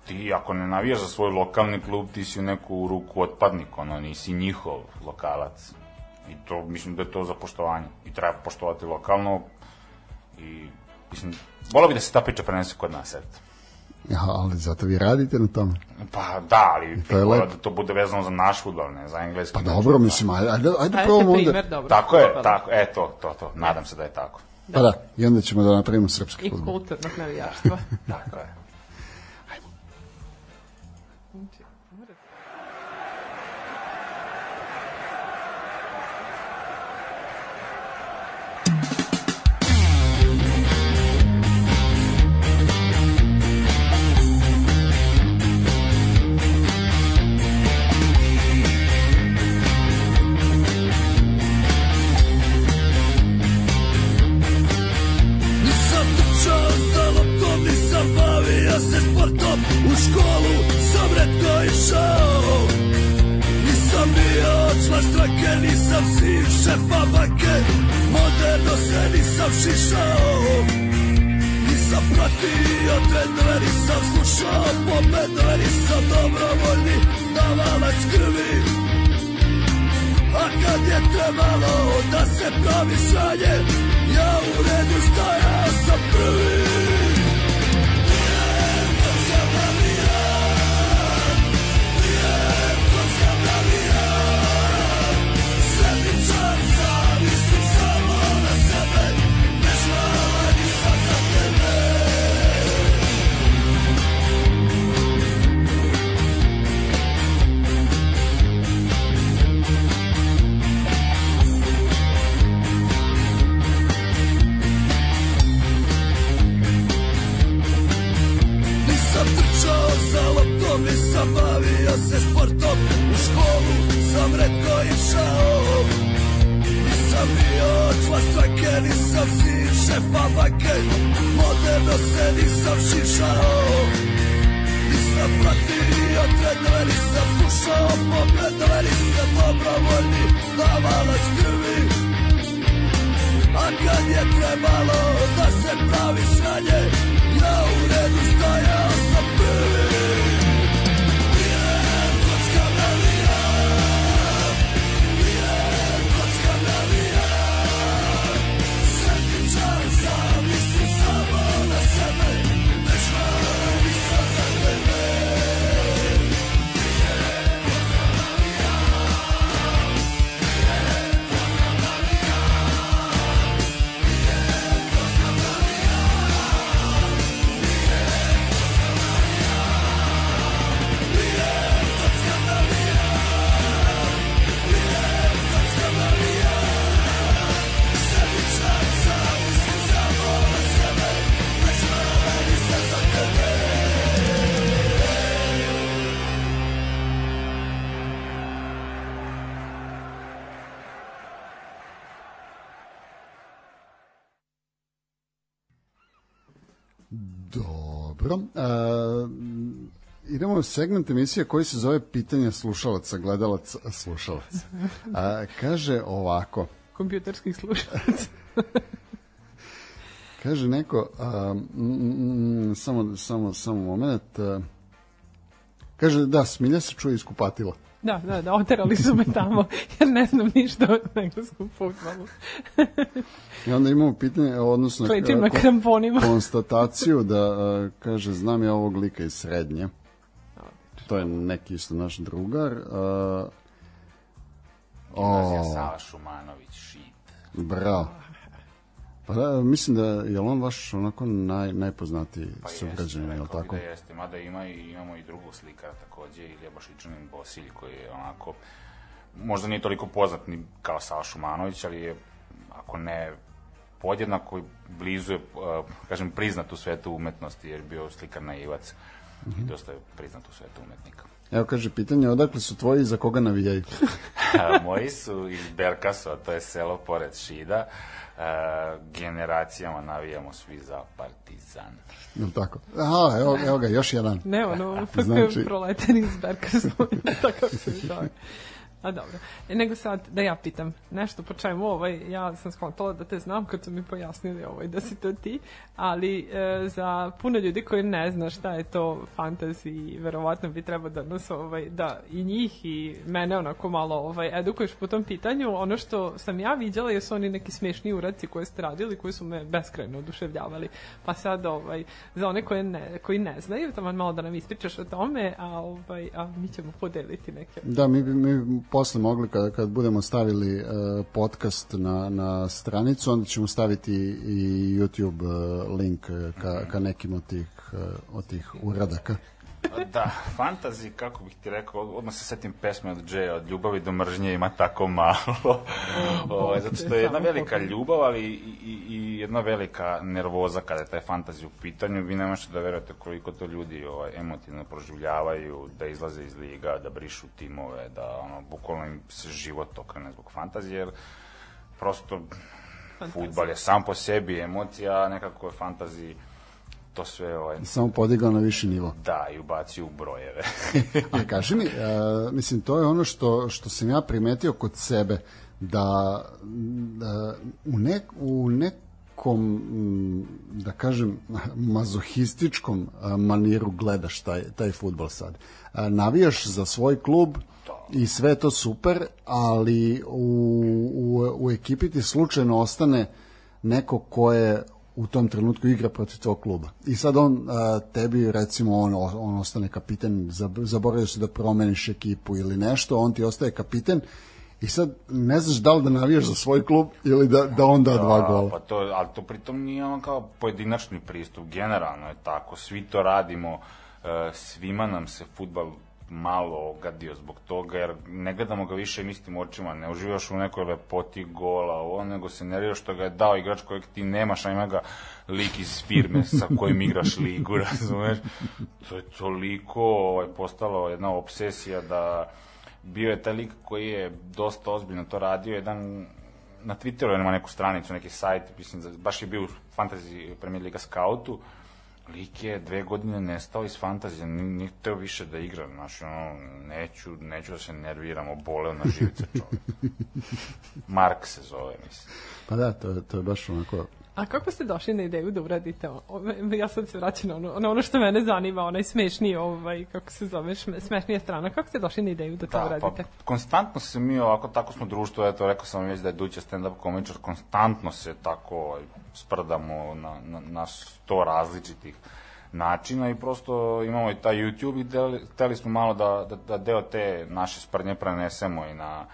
ti ako ne navijaš za svoj lokalni klub, ti si u neku ruku otpadnik, ono, nisi njihov lokalac. I to, mislim da je to za poštovanje. I treba poštovati lokalno i, mislim, volao bi da se ta priča prenese kod nas, eto. Ja, ali zato vi radite na tome. Pa da, ali To je lepo. da to bude vezano za naš futbol, ne za engleski. Pa dobro, mislim, ajde, ajde, ajde probamo onda. Tako je, tako, e, to, to, to, nadam se da je tako. Pa da, i onda ćemo da napravimo srpski I futbol. kulturnog navijaštva. Tako je. Trendove, nisam slušao pobedove Nisam dobrovoljni davalac krvi. A kad je trebalo da se pravi sranje Ja u redu stajao sam prvi nisam bavio se sportom U školu sam redko išao. Nisam bio član stranke, nisam sin šefa banke Moderno se nisam šišao. Nisam pratio trendove, nisam slušao pobedove Nisam dobrovoljni davalac krvi. A kad je trebalo da se pravi sranje Ja u redu stajao idemo u segment emisije koji se zove Pitanja slušalaca, gledalaca, slušalaca. A, kaže ovako, Kompjuterskih slušalaca. kaže neko, a, mm, mm, samo, samo, samo moment, a, kaže da, smilja se čuje iz kupatila. Da, da, da, oterali su me tamo, jer ne znam ništa o engleskom futbolu. I onda imamo pitanje, odnosno Klečim na kramponima. konstataciju da kaže, znam ja ovog lika iz srednje. To je neki isto naš drugar. A, Gimnazija o, Sava Šumanović, šit. bravo. Pa da, mislim da je on vaš onako naj, najpoznatiji Pa pa sugrađanin, je li tako? da jeste, mada ima i, imamo i drugog slikara takođe, Ilija Bašičanin Bosilj, koji je onako, možda nije toliko poznat ni kao Sava Šumanović, ali je, ako ne podjednako blizu je, uh, kažem, priznat u svetu umetnosti, jer je bio slikar naivac Mhm. i dosta je priznat u svetu umetnika. Evo kaže pitanje, odakle su tvoji i za koga navijaju? Moji su iz Berkasova, to je selo pored Šida. Uh, generacijama navijamo svi za Partizan. Je li tako? Aha, evo, evo ga, još jedan. Ne, ono, Znači- znači... proleteni iz Berkasu, tako se zove. A dobro. E, nego sad, da ja pitam nešto po čemu ovaj, ja sam skontala da te znam kad su mi pojasnili ovaj, da si to ti, ali e, za puno ljudi koji ne zna šta je to fantasy, verovatno bi trebao da nas, ovaj, da i njih i mene onako malo ovaj, edukuješ po tom pitanju. Ono što sam ja viđala jesu oni neki smešni uradci koje ste radili, koji su me beskrajno oduševljavali. Pa sad, ovaj, za one koje ne, koji ne znaju, tamo malo da nam ispričaš o tome, a, ovaj, a mi ćemo podeliti neke Da, mi mi posle mogli kad, kad budemo stavili uh, podcast na, na stranicu, onda ćemo staviti i YouTube uh, link uh, ka, ka nekim od tih, uh, od tih uradaka. Da, fantazi, kako bih ti rekao, odmah se setim pesme od Džeja, od ljubavi do mržnje ima tako malo. o, zato što je jedna velika ljubav, ali i, i, i jedna velika nervoza kada je taj fantazi u pitanju. Vi ne možete da verujete koliko to ljudi ovaj, emotivno proživljavaju, da izlaze iz liga, da brišu timove, da ono, bukvalno im se život okrene zbog fantazije, jer prosto futbal je sam po sebi emocija, nekako je fantaziji to sve ovaj, Samo podigao na viši nivo. da, i ubacio u brojeve. A kaži mi, uh, mislim, to je ono što, što sam ja primetio kod sebe, da, da u, nek, u nekom, mm, da kažem, mazohističkom a, maniru gledaš taj, taj futbol sad. A, navijaš za svoj klub i sve to super, ali u, u, u ekipi ti slučajno ostane neko ko je u tom trenutku igra protiv tvog kluba. I sad on a, tebi recimo on, on ostane kapiten, zab- zaboravio se da promeniš ekipu ili nešto, on ti ostaje kapiten i sad ne znaš da li da navijaš za svoj klub ili da, da on da dva gola. Pa to, ali to pritom nije ono kao pojedinačni pristup, generalno je tako, svi to radimo, e, svima nam se futbal malo ogadio zbog toga, jer ne gledamo ga više istim očima, ne uživaš u nekoj lepoti gola, ovo, nego se nerviraš što ga je dao igrač kojeg ti nemaš, a ima ga lik iz firme sa kojim igraš ligu, razumeš? To je toliko ovaj, postalo jedna obsesija da bio je taj lik koji je dosta ozbiljno to radio, jedan na Twitteru ima neku stranicu, neki sajt, mislim, baš je bio u Fantasy Premier Liga Scoutu, lik je dve godine nestao iz fantazije, ni- nije teo više da igra, znaš, ono, neću, neću da se nerviram, oboleo na živce čovjek. Mark se zove, mislim. Pa da, to, to je baš onako... A kako ste došli na ideju da uradite o- o- ja sad se vraćam na ono, na ono što mene zanima, onaj smešniji, ovaj, kako se zove, smešnija strana. Kako ste došli na ideju da to Da, pa uradite? konstantno se mi ovako, tako smo društvo, eto, rekao sam vam već da je Duća stand-up komičar, konstantno se tako ovaj, sprdamo na, na, na sto različitih načina i prosto imamo i taj YouTube i deli- hteli smo malo da, da, da deo te naše sprdnje prenesemo i na,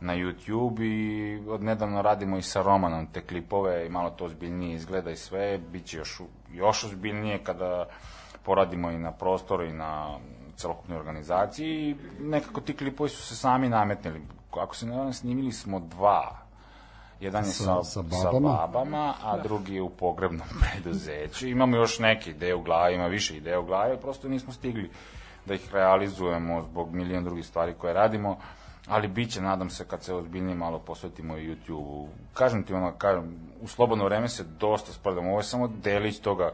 na YouTube i od nedavno radimo i sa Romanom te klipove i malo to ozbiljnije izgleda i sve, bit će još, još ozbiljnije kada poradimo i na prostoru i na celokupnoj organizaciji i nekako ti klipovi su se sami nametnili. Ako se ne varam, snimili smo dva. Jedan je Sa- sa, sa sa, babama. babama, a drugi je u pogrebnom preduzeću. Imamo još neke ideje u glavi, ima više ideja u glavi, prosto nismo stigli da ih realizujemo zbog milion drugih stvari koje radimo, ali bit će, nadam se, kad se ozbiljnije malo posvetimo i YouTube-u. Kažem ti, ono, kažem, u slobodno vreme se dosta sprdamo, ovo je samo delić toga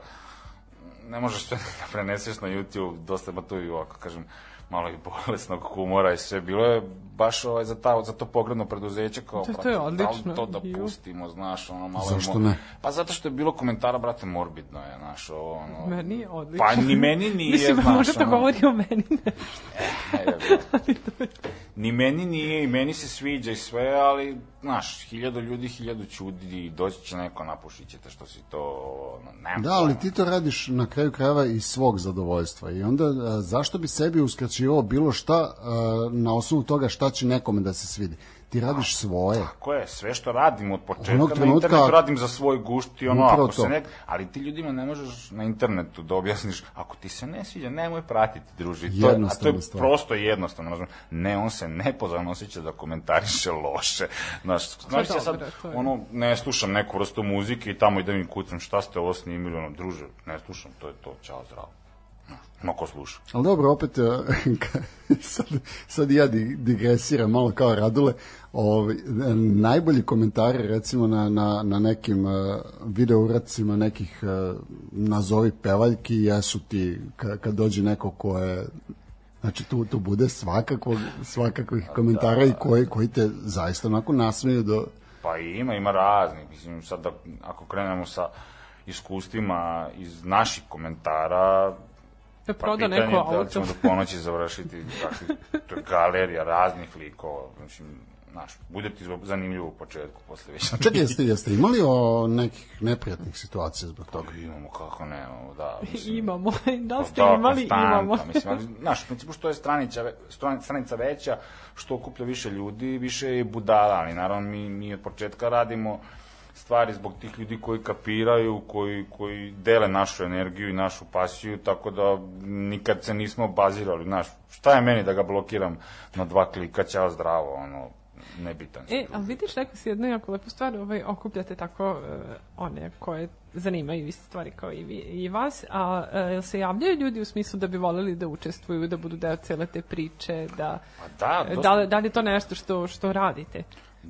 ne možeš sve da preneseš na YouTube, dosta ima tu i ovako, kažem, malo i bolesnog humora i sve. Bilo je baš ovaj, za, ta, za to pogredno preduzeće kao, To- to je da li odlično. to da pustimo, znaš, ono malo... Zašto mo- ne? Pa zato što je bilo komentara, brate, morbidno je, znaš, ovo, ono... Meni je odlično. Pa ni meni nije, Mislim, znaš, možda to ono. govori o meni. Ne. Ni meni nije i meni se sviđa i sve, ali, znaš, hiljadu ljudi, hiljadu čudi i doći će neko, napušit ćete što si to, ono, nema Da, ali ti to radiš na kraju krajeva iz svog zadovoljstva i onda a, zašto bi sebi uskraćivao bilo šta a, na osnovu toga šta će nekome da se svidi? Ti radiš svoje. Tako je, sve što radim od početka Onog na trenutka- internetu radim za svoj gušt i ono, ako se to. ne... Ali ti ljudima ne možeš na internetu da objasniš, ako ti se ne sviđa, nemoj pratiti, druži. To, je- a to je stvar. prosto jednostavno, razumiješ. Ne, on se nepozvano osjeća da komentariše loše. Znaš, znaš ja sad, ono, ne slušam neku vrstu muzike i tamo idem i kucam šta ste ovo snimili, ono, druže, ne slušam, to je to, čao, zdravo. No, ko sluša? Ali dobro, opet, ka- sad, sad ja di- digresiram malo kao Radule, ovaj, najbolji komentari recimo na, na, na nekim a, video uradcima nekih nazovi pevaljki jesu ti ka, kad dođe neko ko je Znači tu, tu bude svakakvog, svakakvih komentara i koji, koji te zaista onako nasmeju do... Pa ima, ima raznih. Mislim, sad da, ako krenemo sa iskustvima iz naših komentara, Da pa proda pitanje neko je da li auto. ćemo do ponoći završiti galerija raznih likova. Mislim, znaš, bude ti zanimljivo u početku, posle već. Čekaj, jeste, jeste imali o nekih neprijatnih situacija zbog toga? Imamo, kako nemamo, da. Mislim, Imamo. Da li ste Da, imali? Imamo. Mislim, ali, znaš, u principu što je stranica, stranica veća, što okuplja više ljudi, više je budala, ali naravno mi, mi od početka radimo stvari zbog tih ljudi koji kapiraju, koji, koji dele našu energiju i našu pasiju, tako da nikad se nismo bazirali, znaš, šta je meni da ga blokiram na dva klika, ćao zdravo, ono, nebitan. E, ali vidiš, rekao si jednu jako lepu stvar, ovaj, okupljate tako uh, one koje zanimaju iste stvari kao i, vi, i vas, a uh, jel se javljaju ljudi u smislu da bi voleli da učestvuju, da budu deo cele te priče, da, Pa da, dosta- da, da li je to nešto što, što radite?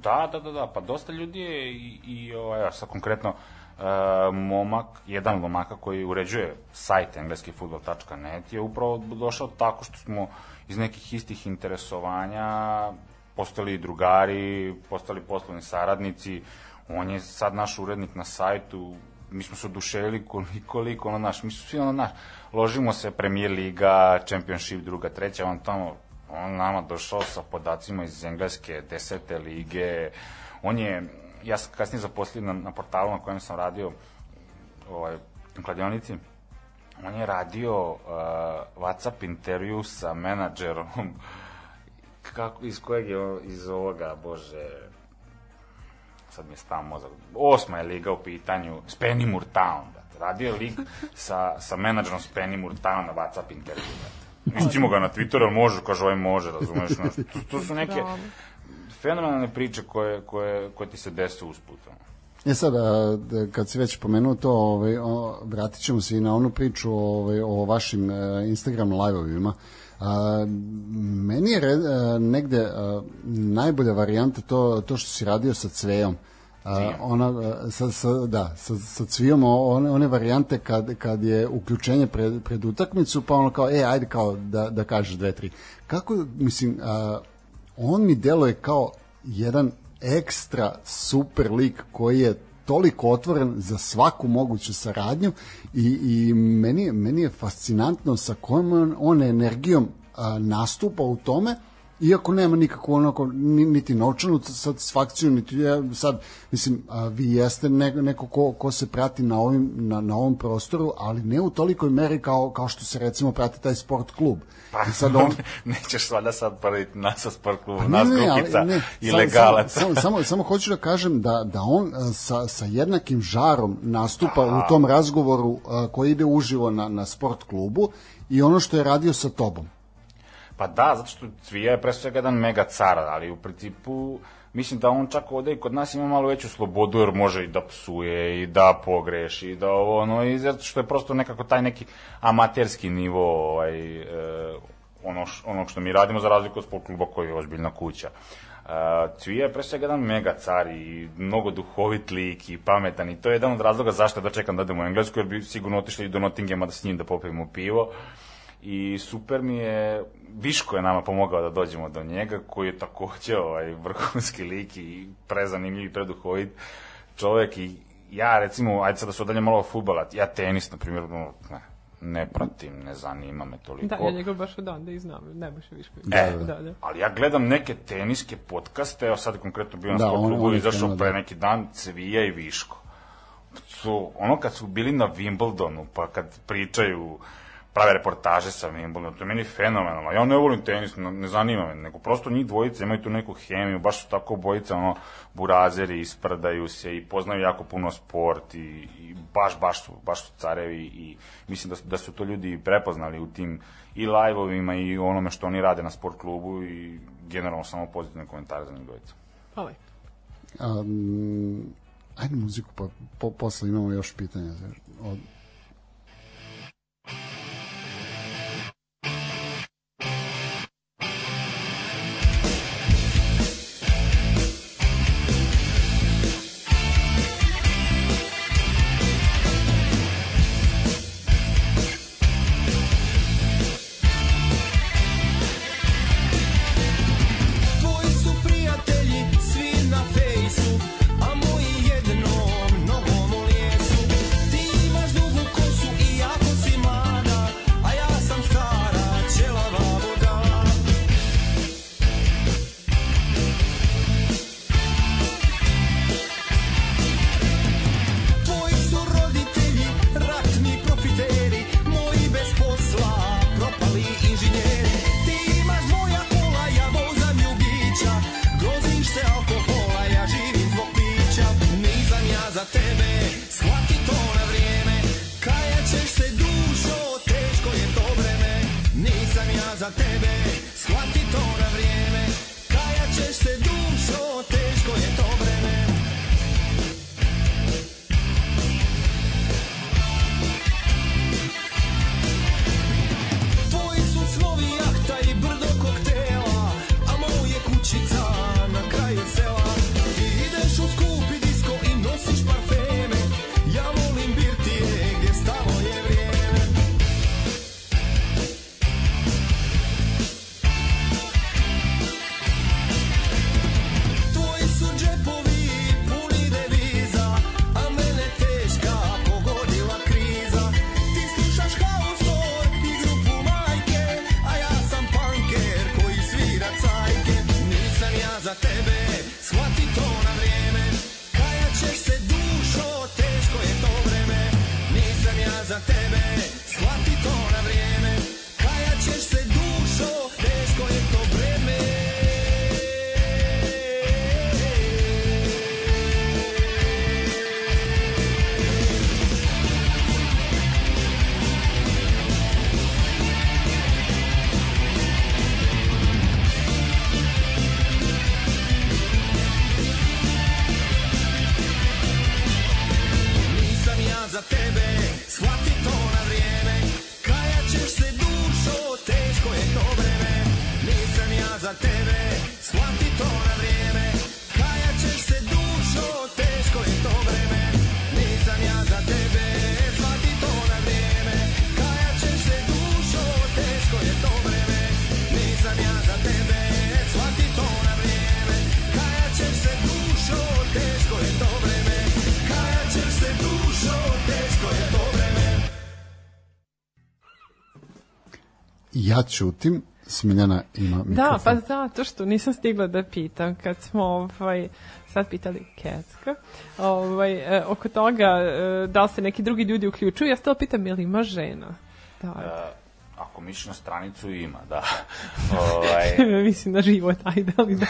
Da, da, da, da, pa dosta ljudi je i, i ovaj, sad konkretno, e, momak, jedan momaka koji uređuje sajt engleskifutbol.net je upravo došao tako što smo iz nekih istih interesovanja postali drugari, postali poslovni saradnici, on je sad naš urednik na sajtu, mi smo se oduševili koliko, koliko ono naš, mi smo svi ono naš, ložimo se Premier Liga, Championship, druga, treća, on tamo, on nama došao sa podacima iz engleske desete lige, on je, ja sam kasnije zaposlio na, na portalu na kojem sam radio, ovaj, u kladionici, on je radio uh, WhatsApp intervju sa menadžerom kako, iz kojeg je, iz ovoga, bože, sad mi je stav mozak, osma je liga u pitanju, Spennymoor Town, brate. radio je lig sa, sa menadžerom Spennymoor Town na WhatsApp intervju, brate. Istimo ga na Twitteru, ali može, kaže ovaj može, razumeš, znaš, to, to su neke fenomenalne priče koje, koje, koje ti se dese usput. E sad, a, da, kad si već pomenuo to, ovaj, o, vratit ćemo se i na onu priču ovaj, o vašim e, Instagram live-ovima. A, meni je re, e, negde e, najbolja varijanta to, to što si radio sa Cvejom. A, ona, e, sa, sa, da, sa, sa Cvijom, one, one varijante kad, kad je uključenje pred, pred utakmicu, pa ono kao, e, ajde kao da, da kažeš dve, tri. Kako, mislim, a, on mi deluje kao jedan ekstra super lik koji je toliko otvoren za svaku moguću saradnju i, i meni, meni je fascinantno sa kojom on, on energijom a, nastupa u tome iako nema nikakvu onako ni- niti novčanu satisfakciju niti ja sad mislim a, vi jeste ne, neko ko, ko se prati na ovim na, na ovom prostoru ali ne u tolikoj meri kao kao što se recimo prati taj sport klub Pa, I sad on nećeš valjda sad porediti nas sa sport klubom, Pa nas ne, grupica ne, ilegalaca. Samo, samo, samo, samo hoću da kažem da, da on a, sa, sa jednakim žarom nastupa u tom razgovoru a, koji ide uživo na, na sport klubu i ono što je radio sa tobom. Pa da, zato što Cvija je pre svega jedan mega car, ali u principu mislim da on čak ovde i kod nas ima malo veću slobodu jer može i da psuje i da pogreši i da ovo ono i zato što je prosto nekako taj neki amaterski nivo ovaj, e, ono š, onog što mi radimo za razliku od sport kluba koji je ozbiljna kuća. Uh, Cvija je pre svega jedan mega car i mnogo duhovit lik i pametan i to je jedan od razloga zašto da čekam da odem u Englesku jer bi sigurno otišli do Nottinghama da s njim da popijemo pivo i super mi je, Viško je nama pomogao da dođemo do njega, koji je takođe ovaj, vrhunski lik i prezanimljiv i preduhovit čovek i ja recimo, ajde sad da se odalje malo od futbala, ja tenis, na primjer, no, ne, ne pratim, ne zanima me toliko. Da, ja njega baš od onda i znam, Nebojša Višković. E, da, da. ali ja gledam neke teniske podcaste, evo sad je konkretno bio na Da, da, sport klubu i izašao pre da. neki dan Cvija i Viško. Su, ono kad su bili na Wimbledonu, pa kad pričaju prave reportaže sa Wimbledonu, to je meni fenomenalno. Ja ne volim tenis, ne, ne zanima me, nego prosto njih dvojice imaju tu neku hemiju, baš su tako bojice, ono, burazeri, isprdaju se i poznaju jako puno sport i, i baš, baš su, baš su carevi i mislim da, su- da su to ljudi prepoznali u tim i live-ovima i onome što oni rade na sport klubu i generalno samo pozitivne komentare za njih dvojicu. Pa lepo. Um, ajde muziku, pa po, posle imamo još pitanja. Od, Tvoji ja ćutim, Smiljana ima mikrofon. Da, pa zato što nisam stigla da pitam kad smo ovaj, sad pitali Kecka ovaj, e, oko toga e, da li se neki drugi ljudi uključuju, ja stala pitam je li ima žena? Da, E, ako misliš na stranicu, ima, da. ovaj, mislim na život, ajde, ali da.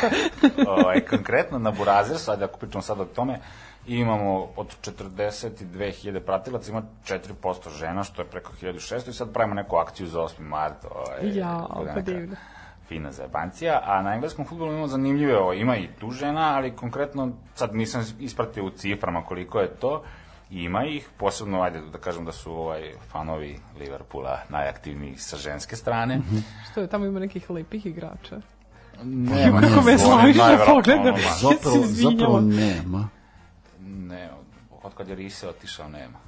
ovaj, konkretno na Burazersu, ajde ako pričamo sad o tome, imamo od 42.000 pratilaca, ima 4% žena, što je preko 1600 i sad pravimo neku akciju za 8. mart. Ovaj, bude pa neka divno. Fina zajebancija, a na engleskom futbolu imamo zanimljive, ovo, ima i tu žena, ali konkretno sad nisam ispratio u ciframa koliko je to, Ima ih, posebno, ajde da kažem da su ovaj, fanovi Liverpoola najaktivniji sa ženske strane. Što je, tamo ima nekih lepih igrača. Nema, Kako me nema. slavišno najverovatno pogleda. ono, ma. Ja se Zapravo, izvinjavam. zapravo nema. Ne, od kad je Rise otišao, nema.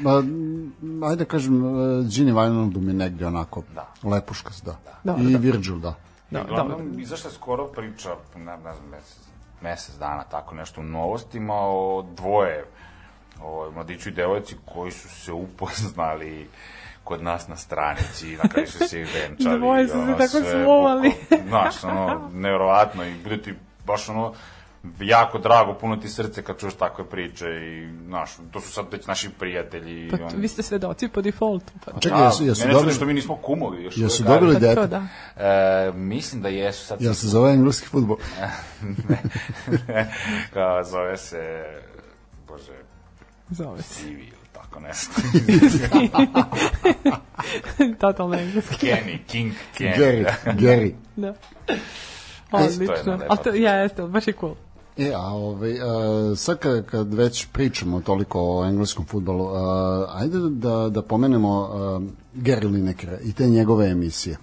Ma, m, ajde kažem, e, Gini Wijnaldum je negde onako Da. lepuškas, da. Dobro, I da. Virgil, da. Da, I dobro. Uglavnom, izašla je skoro priča, ne, ne znam, mesec, mesec dana, tako nešto u novostima, o dvoje o, mladiću i devojci koji su se upoznali kod nas na stranici, na kraju su se i venčali. Dvoje su se ono, tako slovali. Znaš, ono, nevjerovatno i bude ti baš ono, jako drago, puno ti srce kad čuješ takve priče i, znaš, to su sad već naši prijatelji. Pa on- vi ste svedoci po defaultu. Pa. Čekaj, jesu, jesu mene dobili, što mi nismo kumovi još jesu dobili Pa dete? da. E, mislim da jesu sad Jel se zove engleski futbol? kao zove se bože Zove se. Sivi ili tako nešto Totalno engleski. Kenny, King Kenny Gary, Gary. Da. Je Odlično. Ali to, ja, jeste, baš je cool. E, a ovaj, a, sad kad, kad već pričamo toliko o engleskom futbolu, a, ajde da, da pomenemo a, Gary Linekera i te njegove emisije.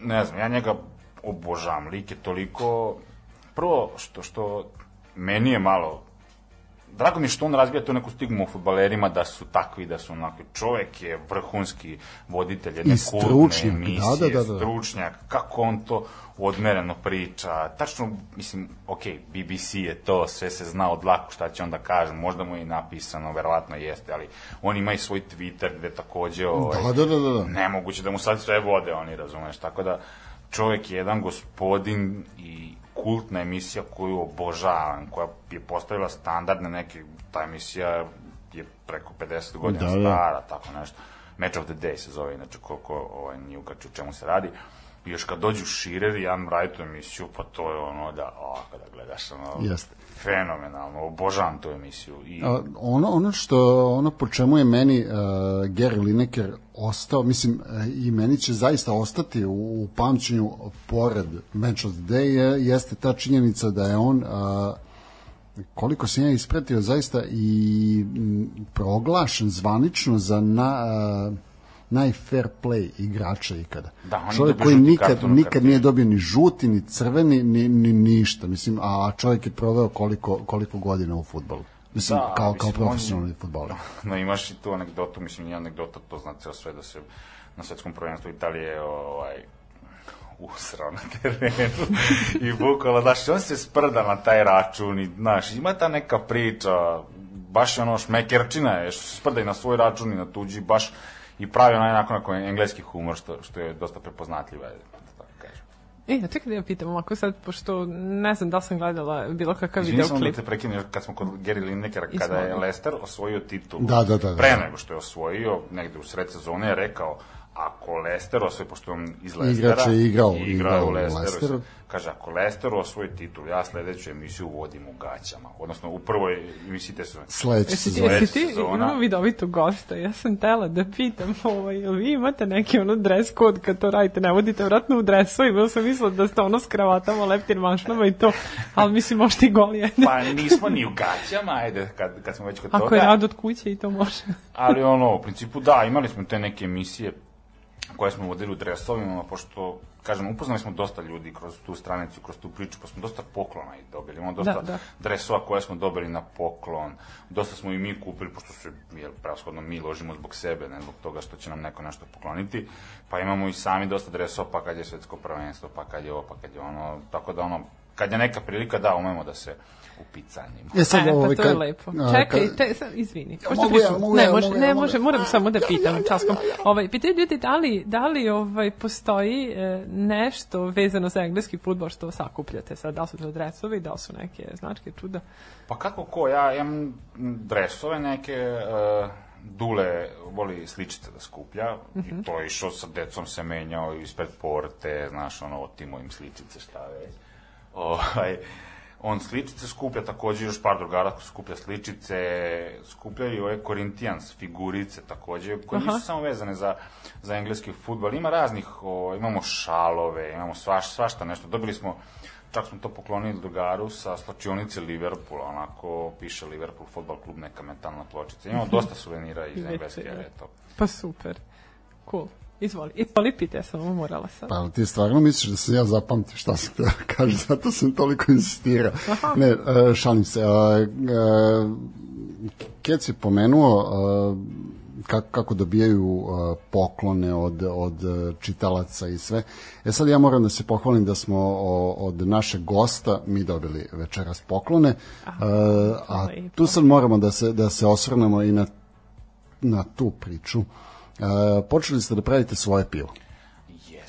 ne znam, ja njega obožavam, lik je toliko prvo što, što meni je malo drago mi je što on razbija tu neku stigmu o futbalerima da su takvi, da su onako čovek je vrhunski voditelj jedne kultne stručnjak, emisije, da, da, da, da. stručnjak, kako on to odmereno priča, tačno, mislim, ok, BBC je to, sve se zna od lako šta će on da kaže, možda mu je i napisano, verovatno jeste, ali on ima i svoj Twitter gde takođe, ovaj, Da, da, da, da. da. nemoguće da mu sad sve vode oni, razumeš, tako da čovjek je jedan gospodin i kultna emisija koju obožavam, koja je postavila standardne neke, ta emisija je preko 50 godina Da, da. stara, tako nešto. Match of the Day se zove, inače koliko ovaj, nije ukaču o čemu se radi. I još kad dođu Širer i Jan Wright u emisiju, pa to je ono da, o, kada gledaš, ono, Jeste. Fenomenalno, obožavam tu emisiju. I, A, ono, ono što, ono po čemu je meni uh, Gary Lineker ostao, mislim, uh, i meni će zaista ostati u, u pamćenju pored Match of the Day, je, jeste ta činjenica da je on uh, koliko sam ja ispratio zaista i m, proglašen zvanično za na, uh, najfair play igrača ikada. Da, on je čovjek koji nikad, nikad nije dobio ni žuti, ni crveni, ni, ni ništa. Mislim, a čovjek je proveo koliko, koliko godina u futbolu. Mislim, Da, kao, mislim, kao on- profesionalni futbaler. No imaš i tu anegdotu, mislim, nije anegdota, to zna ceo sve da se na svetskom prvenstvu Italije ovaj, usrao na terenu i bukvalo, znaš, on se sprda na taj račun i, znaš, ima ta neka priča, baš je ono šmekerčina je, što se sprda i na svoj račun i na tuđi, baš i pravi onaj onako, onako engleski humor, što, što je dosta prepoznatljiva, da tako kažem. E, da čekaj da ja pitam, ovako sad, pošto ne znam da li sam gledala bilo kakav Izvini samo da videoklip. te prekinem, još kad smo kod Gary Linekera, kada je Leicester osvojio titulu, Da, da, da, da. pre nego što je osvojio, negde u sred sezone je rekao, ako Leicester osvoji, pošto on iz Leicestera, Igrač je igrao- igrao igrao u u Leicesteru, Leicesteru. kaže, ako Leicester osvoji titul, ja sledeću emisiju vodim u gaćama, odnosno u prvoj emisiji te sezone. Ti, sezone. jesi ti sezona. imamo vidovitu gosta, ja sam tela da pitam, ovaj, jel vi imate neki ono dress kod kad to radite, ne vodite vratno u dresu i bilo sam mislila da ste ono s kravatama, leptir mašnama i to, ali mislim možete i goli jedne. Pa nismo ni u gaćama, ajde, kad, kad smo već kod Ako toga. je rad od kuće i to može. ali ono, u principu da, imali smo te neke emisije koje smo vodili u dresovima, pošto, kažem, upoznali smo dosta ljudi kroz tu stranicu, kroz tu priču, pa smo dosta poklona i dobili. Imamo dosta Da, da. dresova koje smo dobili na poklon, dosta smo i mi kupili, pošto se, jel, prevashodno mi ložimo zbog sebe, ne zbog toga što će nam neko nešto pokloniti, pa imamo i sami dosta dresova, pa kad je svetsko prvenstvo, pa kad je ovo, pa kad je ono, tako da ono, kad je neka prilika, da, umemo da se upicanimo. E sad, e, pa ovaj, to je lepo. Čekaj, te, sad, izvini. Pošto mogu ja, mogu ne, ja, može, mogu ja, ne, mogu može, ja. moram samo da pitam časkom. Ovaj, pitaju ljudi da li, da li ovaj, postoji e, nešto vezano za engleski futbol što sakupljate sad, da li su to dresovi, da li su neke značke čuda? Pa kako ko, ja imam dresove neke, uh, Dule voli sličice da skuplja i to je išao sa decom se menjao ispred porte, znaš, ono, otimo im sličice, šta već. Ovaj, on sličice skuplja, takođe još par drugara skuplja sličice, skupljaju i ove Corinthians figurice takođe, koje Aha. nisu samo vezane za, za engleski futbal, ima raznih, o, imamo šalove, imamo svaš, svašta nešto, dobili smo Čak smo to poklonili drugaru sa slačionice Liverpoola, onako piše Liverpool futbol klub, neka metalna pločica. Imamo dosta suvenira iz engleske, eto. Pa super. Cool. Izvoli. Izvoli, pite, ja sam morala sad. Pa ti stvarno misliš da sam ja zapamtio šta sam da kažem, zato sam toliko insistirao. Ne, e, šalim se. e, Kec je pomenuo e, kako, kako dobijaju poklone od, od čitalaca i sve. E sad ja moram da se pohvalim da smo od našeg gosta mi dobili večeras poklone, e, a tu sad moramo da se, da se osvrnemo i na, na tu priču. E, počeli ste da pravite svoje pivo,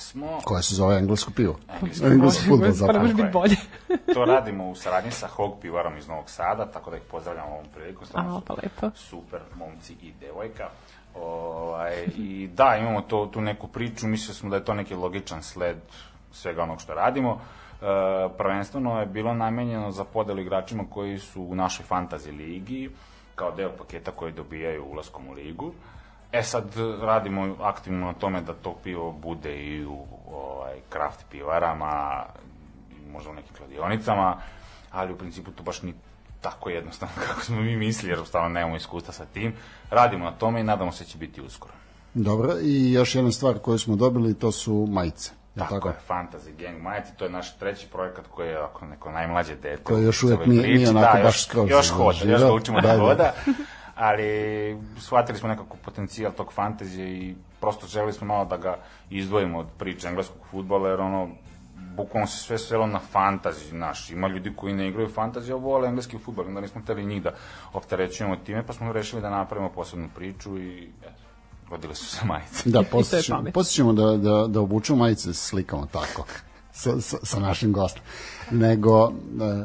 Jesmo, koje se zove englesko pivo. Englesko Engleski Može, futbol pa ne može biti bolje. to radimo u saradnji sa Hog pivarom iz Novog Sada, tako da ih pozdravljam ovom priliku. stvarno A, pa lepo. Super momci i devojka. Ovaj, I da, imamo to, tu neku priču, mislili smo da je to neki logičan sled svega onog što radimo. E, prvenstveno je bilo namenjeno za podelu igračima koji su u našoj fantasy ligi, kao deo paketa koji dobijaju ulaskom u ligu. E sad radimo aktivno na tome da to pivo bude i u ovaj, kraft pivarama, možda u nekim kladionicama, ali u principu to baš ni tako jednostavno kako smo mi mislili, jer stvarno nemamo iskustva sa tim. Radimo na tome i nadamo se da će biti uskoro. Dobro, i još jedna stvar koju smo dobili, to su majice. Jel Tako, je, Fantasy Gang Majice, to je naš treći projekat koji je ako neko najmlađe dete. Koji još celoj nije- nije onako da, baš skroz još hoda, još ga učimo Da, da, da. ali shvatili smo nekako potencijal tog fantazije i prosto želeli smo malo da ga izdvojimo od priče engleskog futbola, jer ono, bukvalno se sve svelo na fantaziju, znaš, ima ljudi koji ne igraju fantaziju, a vole engleski futbol, onda nismo hteli njih da opterećujemo time, pa smo rešili da napravimo posebnu priču i eto, rodile su se majice. Da, I to je posle ćemo, pamet. posle ćemo da, da, da obučemo majice s slikama tako, sa, sa, sa našim gostom. Nego, uh,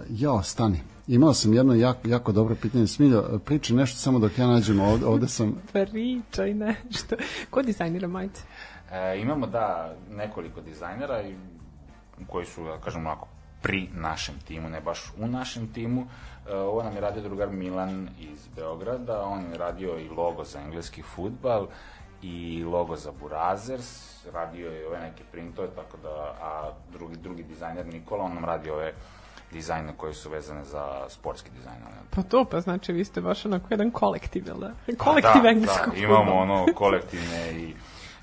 jo, stani, imao sam jedno jako, jako dobro pitanje. Smiljo, priči nešto samo dok ja nađem ovde, ovde sam... Pričaj nešto. Ko dizajnira majice? E, imamo, da, nekoliko dizajnera i, koji su, da kažem, onako, pri našem timu, ne baš u našem timu. E, ovo nam je radio drugar Milan iz Beograda, on je radio i logo za engleski futbal i logo za Burazers, radio je ove neke printove, tako da, a drugi, drugi dizajner Nikola, on nam radi ove dizajne koje su vezane za sportski dizajn. ali Pa to, pa znači vi ste baš onako jedan kolektiv, jel da? Kolektiv da, engleskog da, imamo ono kolektivne i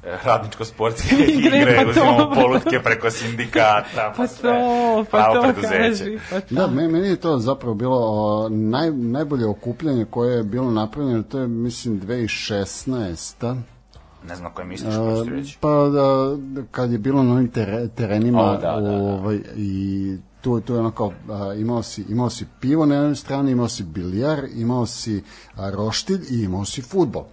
e, radničko-sportske Igre, igre, pa to. uzimamo polutke preko sindikata, Pa sve, to, pa to preduzeće. kaži. Pa to. Da, me- meni je to zapravo bilo o, naj, najbolje okupljanje koje je bilo napravljeno, to je, mislim, 2016 Ne znam koje misliš, što ću ti reći. Pa da, kad je bilo na tere, terenima O, da, da, da. ovaj, i tu, tu je ono kao, a, imao, si, imao si pivo na jednoj strani, imao si biljar, imao si a, roštilj i imao si futbol.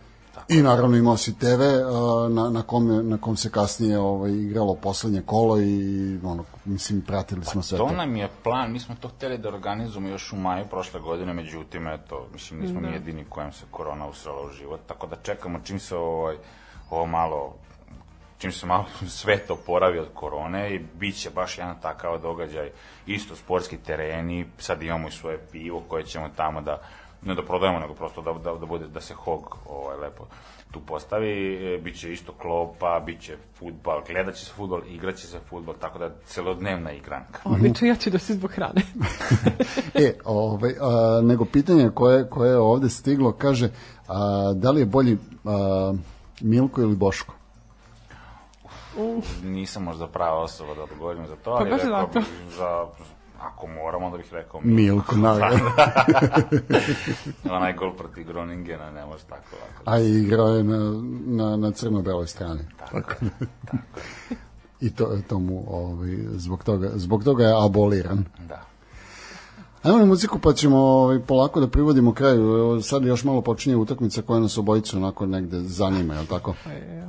I naravno imao si TV a, na, na, kom, na kom se kasnije ovaj, igralo poslednje kolo i ono, mislim, pratili smo sve to. To nam je plan, mi smo to hteli da organizujemo još u maju prošle godine, međutim, eto, mislim, nismo mi jedini kojem se korona usrala u život, tako da čekamo čim se ovaj, ovo malo čim se malo svet oporavi od korone i bit će baš jedan takav događaj, isto sportski tereni, sad imamo i svoje pivo koje ćemo tamo da, ne da prodajemo, nego prosto da, da, da bude, da se hog ovaj, lepo tu postavi, e, bit će isto klopa, bit će futbal, gledat će se futbal, igraće se futbal, tako da celodnevna igranka. Odlično, ja ću da se zbog hrane. E, ovaj, a, nego pitanje koje, koje je ovde stiglo, kaže, a, da li je bolji a, Milko ili Boško? Nisam možda prava osoba da odgovorim za to, Pa ali baš rekao bih za, ako moram, onda bih rekao Milko, naravno. Onaj gol protiv Groningena, ne može tako lako. A i igrao je na, na, na crno-beloj strani. Tako, tako. I to, to mu, ovaj, zbog, toga, zbog toga je aboliran. Da. Ajmo na muziku pa ćemo ovaj, polako da privodimo kraju. Sad još malo počinje utakmica koja nas obojicu onako negde zanima, je tako? Pa je,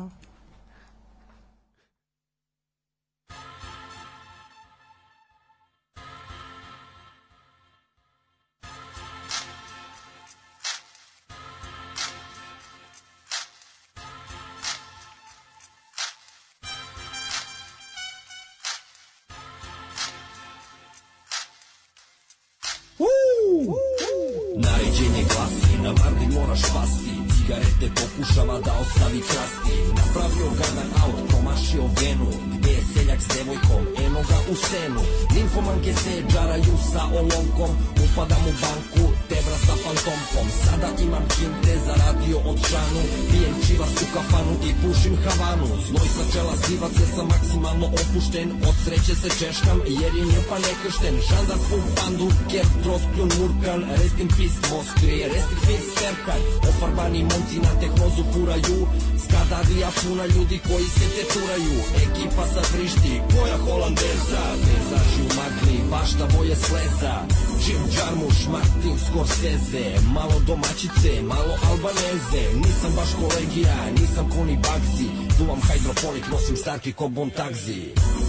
moraš pasti Cigarete pokušava da ostavi krasti Napravio gadan aut, promašio venu Gde je selja manjak s devojkom Eno ga u senu. Nimfomanke se džaraju sa olovkom Upadam u banku, tebra sa fantomkom. Sada imam kinte, zaradio od šanu Pijem čivas u kafanu i pušim havanu. Znoj sa čela sivac jer sam maksimalno opušten. Od sreće se češkam jer je njupa nekršten. Žandar pun pandu, ker troskljun murkan Rest in peace Moskvi, rest in peace Serkan Ofarbani momci na tehnozu furaju. Skadavija puna ljudi koji se teturaju Ekipa sa vrišti, koja holandeza. Vezaži u magli, bašta boje sleza. Jim Jarmuš, Martin Scorsese. Malo domaćice, malo albaneze. Nisam baš kolegija, nisam koni bagzi Duvam hidroponik, nosim starki ko bon tagzi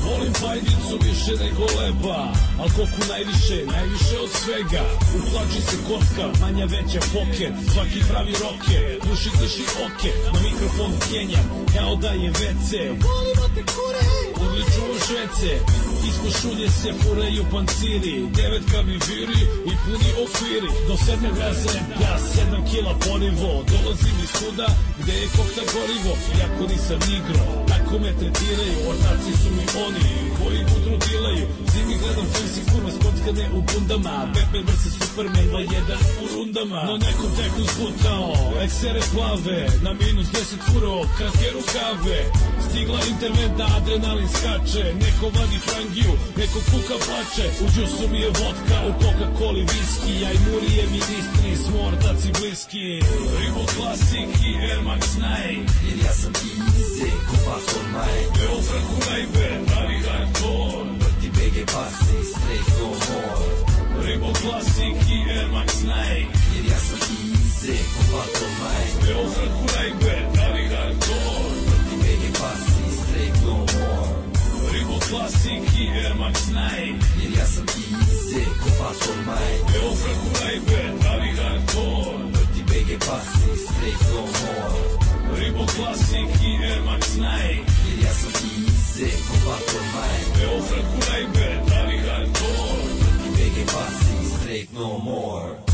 Volim pajdicu više nego leba Al koku najviše, najviše od svega. U hlači se kocka, manja veća poket Svaki pravi roke, duši drži oke Na mikrofon kenjam, kao da je WC. Volimo te kure! U švece Ispod šulje se furaju panciri Devetka mi viri i puni okviri. Do sedmog razreda, sedam kila porivo Dolazim iz kuda gde je kokta gorivo Jako nisam igro, tako me tretiraju Ortaci su mi oni koji budru dilaju Zimi gledam fancy kurva skockane u bundama Batman vs. Superman 2-1 u rundama No nekom teku zbutao, eksere plave Na minus 10 furo, kratke rukave Stigla interventa, adrenalin skače Neko vadi frangiju, neko kuka plače. U džusu mi je vodka, u Coca-Coli viski A i murije ministri, smo ortaci bliski. Ribo Classic i Air Max 9 Jer ja sam easy, ko Pastor Mike. Evo Franku najbe, pravi hardcore Ti BG pasi, straight no more Ribo Classic i Air Max 9 Jer ja sam easy, ko Pastor Mike Evo Franku najbe, pravi hardcore Ti BG pasi, straight no more Ribo Classic i Air Max 9 Jer ja sam easy, ko Pastor Mike Evo Franku najbe, pravi hardcore Ti BG pasi, straight no more Ribo Classic i Air Max 9 Jer ja sam easy, ko Pastor Mike Evo Franku najbe, pravi hardcore Ti BG pasi, straight no more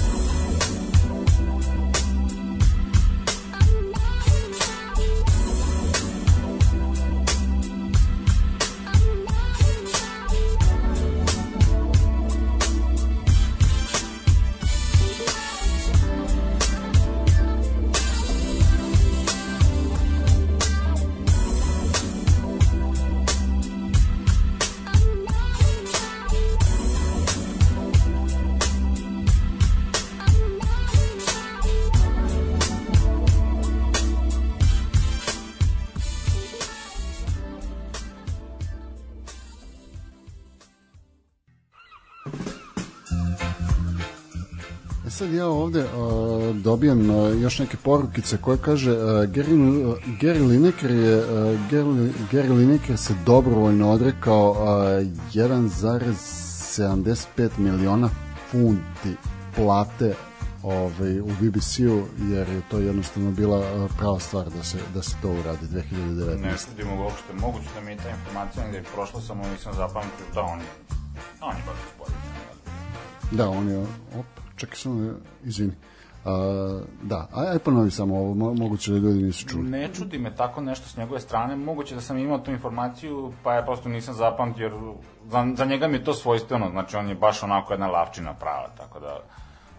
sad ja ovde uh, dobijam uh, još neke porukice koje kaže uh, Gary, uh, Gary Lineker je uh, Gary, Gary Lineker se dobrovoljno odrekao uh, 1,75 miliona funti plate ovaj, u BBC-u jer je to jednostavno bila prava stvar da se, da se to uradi 2019. Ne sludim uopšte, moguće da mi je ta informacija negde prošla, samo nisam zapamtio da on je, on je baš gospodin. Da, on je, op, čekaj samo, da- izvini. A, da, aj, aj ponovi samo ovo, mo- moguće da ljudi nisu čuli. Ne čudi me tako nešto s njegove strane, moguće da sam imao tu informaciju, pa ja prosto nisam zapamtio, jer za, za njega mi je to svojstveno, znači on je baš onako jedna lavčina prava, tako da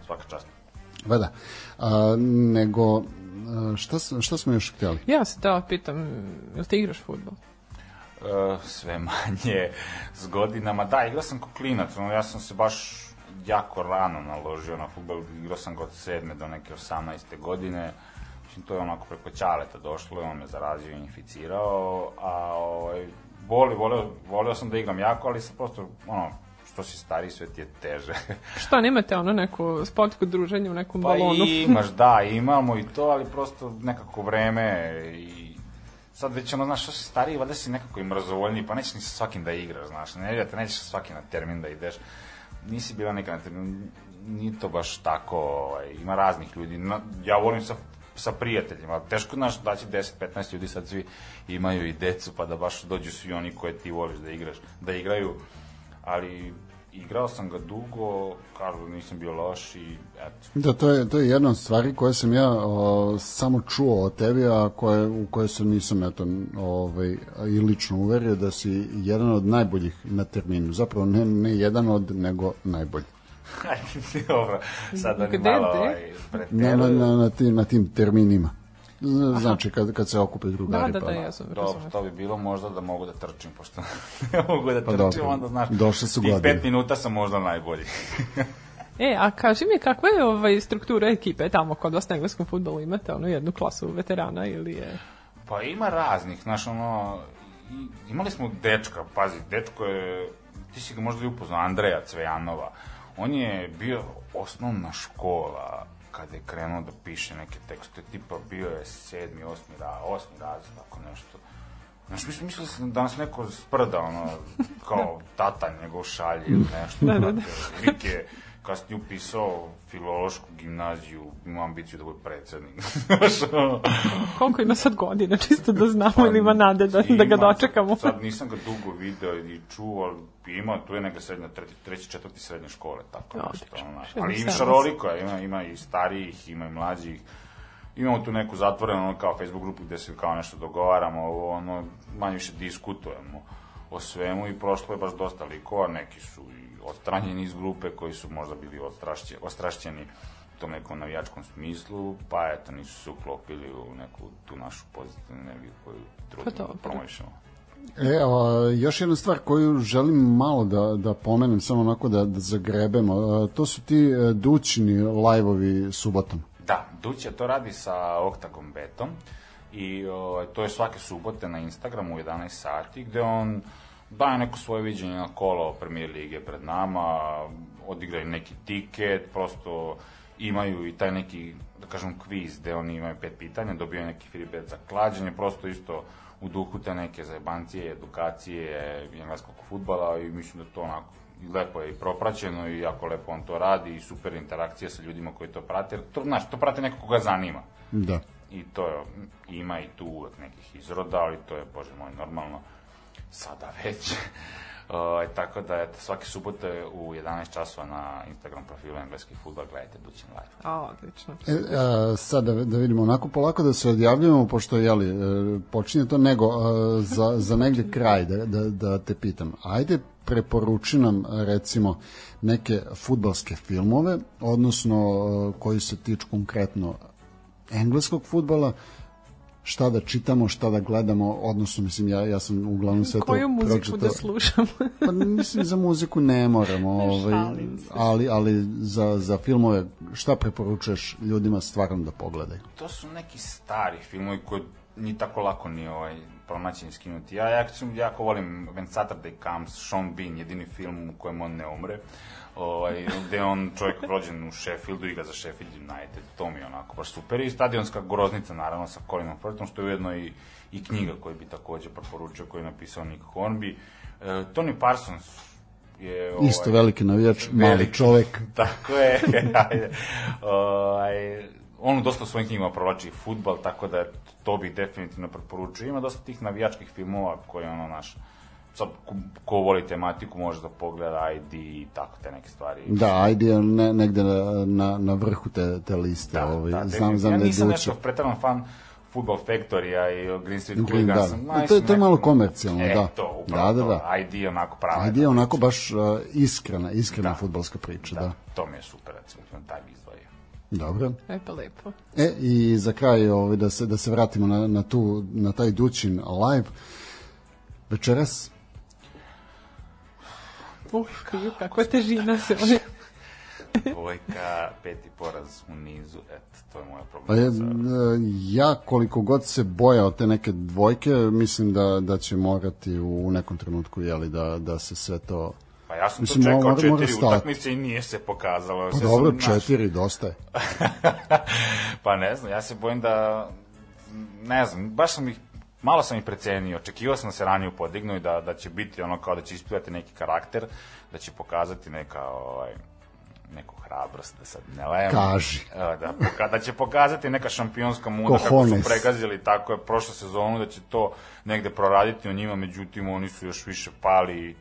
svaka čast. Pa da. A, nego, šta, šta smo još htjeli? Ja se da pitam, jel ti igraš futbol? E, sve manje s godinama. Da, igrao sam ko klinac, ono, ja sam se baš jako rano naložio na futbol, igrao sam ga od 7. do neke 18. godine, mislim, to je onako preko ćaleta došlo, on me zarazio i inficirao, a ovaj, voli, voleo, voleo sam da igram jako, ali sam prosto, ono, što si stariji, sve ti je teže. Šta, nemate ono neko sportsko druženje u nekom Pa balonu? imaš, da, imamo i to, ali prosto nekako vreme i sad već ono, znaš, što si stariji, valjda si nekako i mrzovoljniji, pa nećeš ni sa svakim da igraš, znaš, ne, te nećeš sa svakim na termin da ideš, nisi bila neka nije to baš tako, ovaj, ima raznih ljudi, na, ja volim sa sa prijateljima, teško znaš da će 10-15 ljudi sad svi imaju i decu, pa da baš dođu svi oni koje ti voliš da igraš, da igraju, ali igrao sam ga dugo, kažu da nisam bio loš i eto. Da, to je, to je jedna od stvari koje sam ja o, samo čuo o tebi, a koje, u koje se nisam eto, ovaj, i lično uverio da si jedan od najboljih na terminu. Zapravo ne, ne jedan od, nego najbolji. Dobro, sad ni Gde, malo ovaj, Na, na, preteruju. na, na, tim, na tim terminima. Znači, kad, kad se okupe drugari. Da, da, pa, da, ja sam Dobro, to bi bilo možda da mogu da trčim, pošto ne mogu da Pa trčim, dobro, onda znaš, došle su tih godine. pet minuta sam možda najbolji. E, a kaži mi kakva je ovaj, struktura ekipe tamo kod vas na engleskom futbolu? Imate onu jednu klasu veterana ili je... Pa ima raznih, znaš, ono, i- imali smo dečka, pazi, dečko je, ti si ga možda i upoznao, Andreja Cvejanova. On je bio osnovna škola kada je krenuo da piše neke tekste, tipa bio je sedmi, osmi, ra, osmi razred, tako nešto. Znaš, mislim, mislili sam da nas neko sprda, ono, kao tata njegov šalje ili nešto. da, da, da. Lik je kasnije upisao filološku gimnaziju, ima ambiciju da bude predsednik. Koliko ima sad godina, čisto da znamo ili ima nade da, da ga Ima, dočekamo? Sad nisam ga dugo video i čuo, ali ima, tu je neka srednja, treći, treći četvrti srednje škole, tako Ja, nešto. Ono, ali ima šaroliko, ima, ima i starijih, ima i mlađih. Imamo tu neku zatvorenu ono, kao Facebook grupu gde se kao nešto dogovaramo, ovo, ono, manje više diskutujemo o svemu i prošlo je baš dosta likova, neki su i odstranjeni iz grupe koji su možda bili ostrašće, ostrašćeni u tom nekom navijačkom smislu, pa eto nisu se uklopili u neku tu našu pozitivnu energiju koju trudimo dobro. da promovišemo. E, a, još jedna stvar koju želim malo da, da pomenem, samo onako da, da zagrebemo, a, to su ti e, dućni live-ovi subotom. Da, Duće to radi sa Octagon Betom i o, to je svake subote na Instagramu u 11 sati gde on daje neko svoje viđenje na kolo Premier Lige pred nama, odigraju neki tiket, prosto imaju i taj neki, da kažem, kviz gde oni imaju pet pitanja, dobijaju neki free bet za klađenje, prosto isto u duhu te neke zajebancije, edukacije engleskog futbala i mislim da to onako i lepo je i propraćeno i jako lepo on to radi i super interakcija sa ljudima koji to prate. Jer To, znaš, to prate neko koga zanima. Da. I to je, ima i tu uvek nekih izroda, ali to je, bože moj, normalno sada već. Uh, tako da, eto, svake subote u 11 časova na Instagram profilu engleski futbol gledajte Dućin Live. A, odlično. E, a, sad da, da vidimo, onako polako da se odjavljujemo, pošto jeli, e, počinje to, nego a, za, za negde kraj da, da, da te pitam. Ajde, preporuči nam recimo neke futbalske filmove, odnosno koji se tiču konkretno engleskog futbala, šta da čitamo, šta da gledamo, odnosno, mislim, ja, ja sam uglavnom sve to Koju muziku pročitao. da slušam? Pa mislim za muziku ne moramo, ovaj, Šalim se. ali, ali za, za filmove šta preporučuješ ljudima stvarno da pogledaju? to su neki stari filmovi koji ni tako lako ni ovaj pronaći ni skinuti. Ja jako, sam- jako volim When Saturday Comes, Sean Bean, jedini film u kojem on ne umre. Ovaj, gde on čovjek rođen u Sheffieldu, igra za Sheffield United, to mi je onako baš super. I stadionska groznica, naravno, sa Colinom Firthom, što je ujedno i, i knjiga koju bi takođe preporučio, koju je napisao Nick Hornby. E, Tony Parsons je... Ovaj, Isto veliki navijač, mali čovek. Tako je, ajde. Ovaj, on dosta u svojim knjigama provlači futbal, tako da to bih definitivno preporučio. Ima dosta tih navijačkih filmova koje ono naš sad ko, ko voli tematiku može da pogleda ID i tako te neke stvari. Da, ajde je ne, negde na, na, na vrhu te, te liste. da, ovaj, da, znam, znam ja da je nisam nešto pretaran fan Football Factory-a i Green Street Green, da. Hooligans. E, to je- to je malo komercijalno, e, da. to, upravo Da, da, to. da. ID je onako prava. Ajde je onako baš uh, iskrena, iskrena Da. futbalska priča, da. To mi je super, recimo, taj izdvojio. Dobro. E pa lepo. E, i za kraj ovaj, da, se, da se vratimo na, na, tu, na taj Dućin live. Večeras, Uf, kakva težina se oni... Dvojka, peti poraz u nizu, eto, to je moja Pa je, prognoza. e, ja koliko god se bojao te neke dvojke, mislim da, da će morati u nekom trenutku jeli, da, da se sve to... Pa ja sam Mislim, to čekao mora- mora četiri stati. utakmice i nije se pokazalo. Pa Sve dobro, sam, četiri, dosta je. pa ne znam, ja se bojim da, ne znam, baš sam ih, malo sam ih precenio, očekivao sam da se ranije podignu i da, da će biti ono kao da će ispivati neki karakter, da će pokazati neka, ovaj, neku hrabrost, da sad ne lejem. Kaži. Evo, da, poka- da će pokazati neka šampionska muda kako su pregazili tako je prošlu sezonu, da će to negde proraditi o njima, međutim oni su još više pali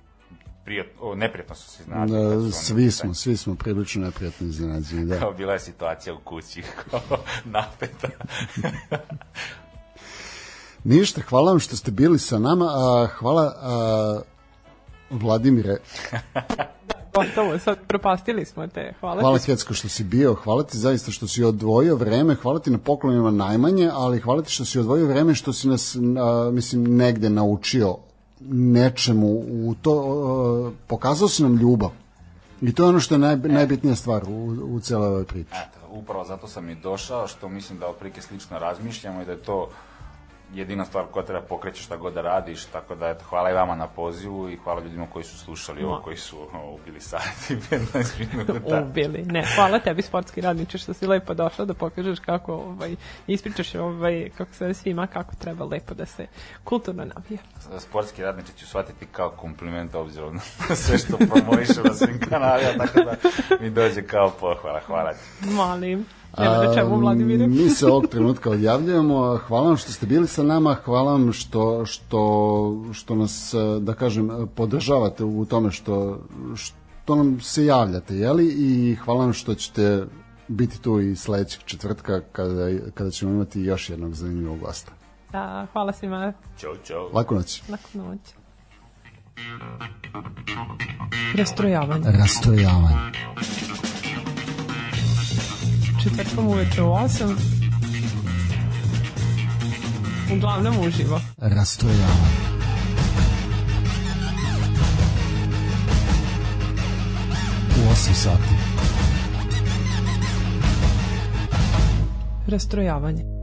prijatno, neprijatno su se iznenadili. Da, oni svi smo, svi smo prilično neprijatno iznenađeni, da. Kao bila je situacija u kući, kao napeta. Ništa, hvala vam što ste bili sa nama, a, hvala a, Vladimire, Gotovo, sad propastili smo te. Hvala, hvala ti. Kecko što si bio, hvala ti zaista što si odvojio vreme, hvala ti na poklonima najmanje, ali hvala ti što si odvojio vreme, što si nas, a, mislim, negde naučio nečemu, u to, a, pokazao si nam ljubav. I to je ono što je naj, najbitnija stvar u, u celoj ovoj priči. Eto, upravo zato sam i došao, što mislim da otprilike slično razmišljamo i da je to jedina stvar koja treba pokreće šta god da radiš, tako da eto, hvala i vama na pozivu i hvala ljudima koji su slušali ovo, Ma. koji su ovo, ubili sat i 15 minuta. ubili. Ne, hvala tebi sportski radniče što si lepo došao da pokažeš kako ovaj, ispričaš ovaj, kako se svima kako treba lepo da se kulturno navija. Sportski radnici ću shvatiti kao kompliment obzirom na sve što promovišem na svim kanalima, tako da mi dođe kao pohvala. Hvala ti. Molim. Nema na čemu, Vladimire. Mi se ovog trenutka odjavljujemo. Hvala vam što ste bili sa nama, hvala vam što, što, što nas, eh, da kažem, podržavate u tome što, što nam se javljate, jeli? I hvala vam što ćete biti tu i sledećeg četvrtka kada, kada ćemo imati još jednog zanimljivog gosta. Da, hvala svima. Ćao, čao. Laku noć. Laku noć. Rastrojavanje. Rastrojavanje. Četvrtkom uveče u 8. Uglavnom uživo. Rastrojavanje. U 8 sati. Rastrojavanje.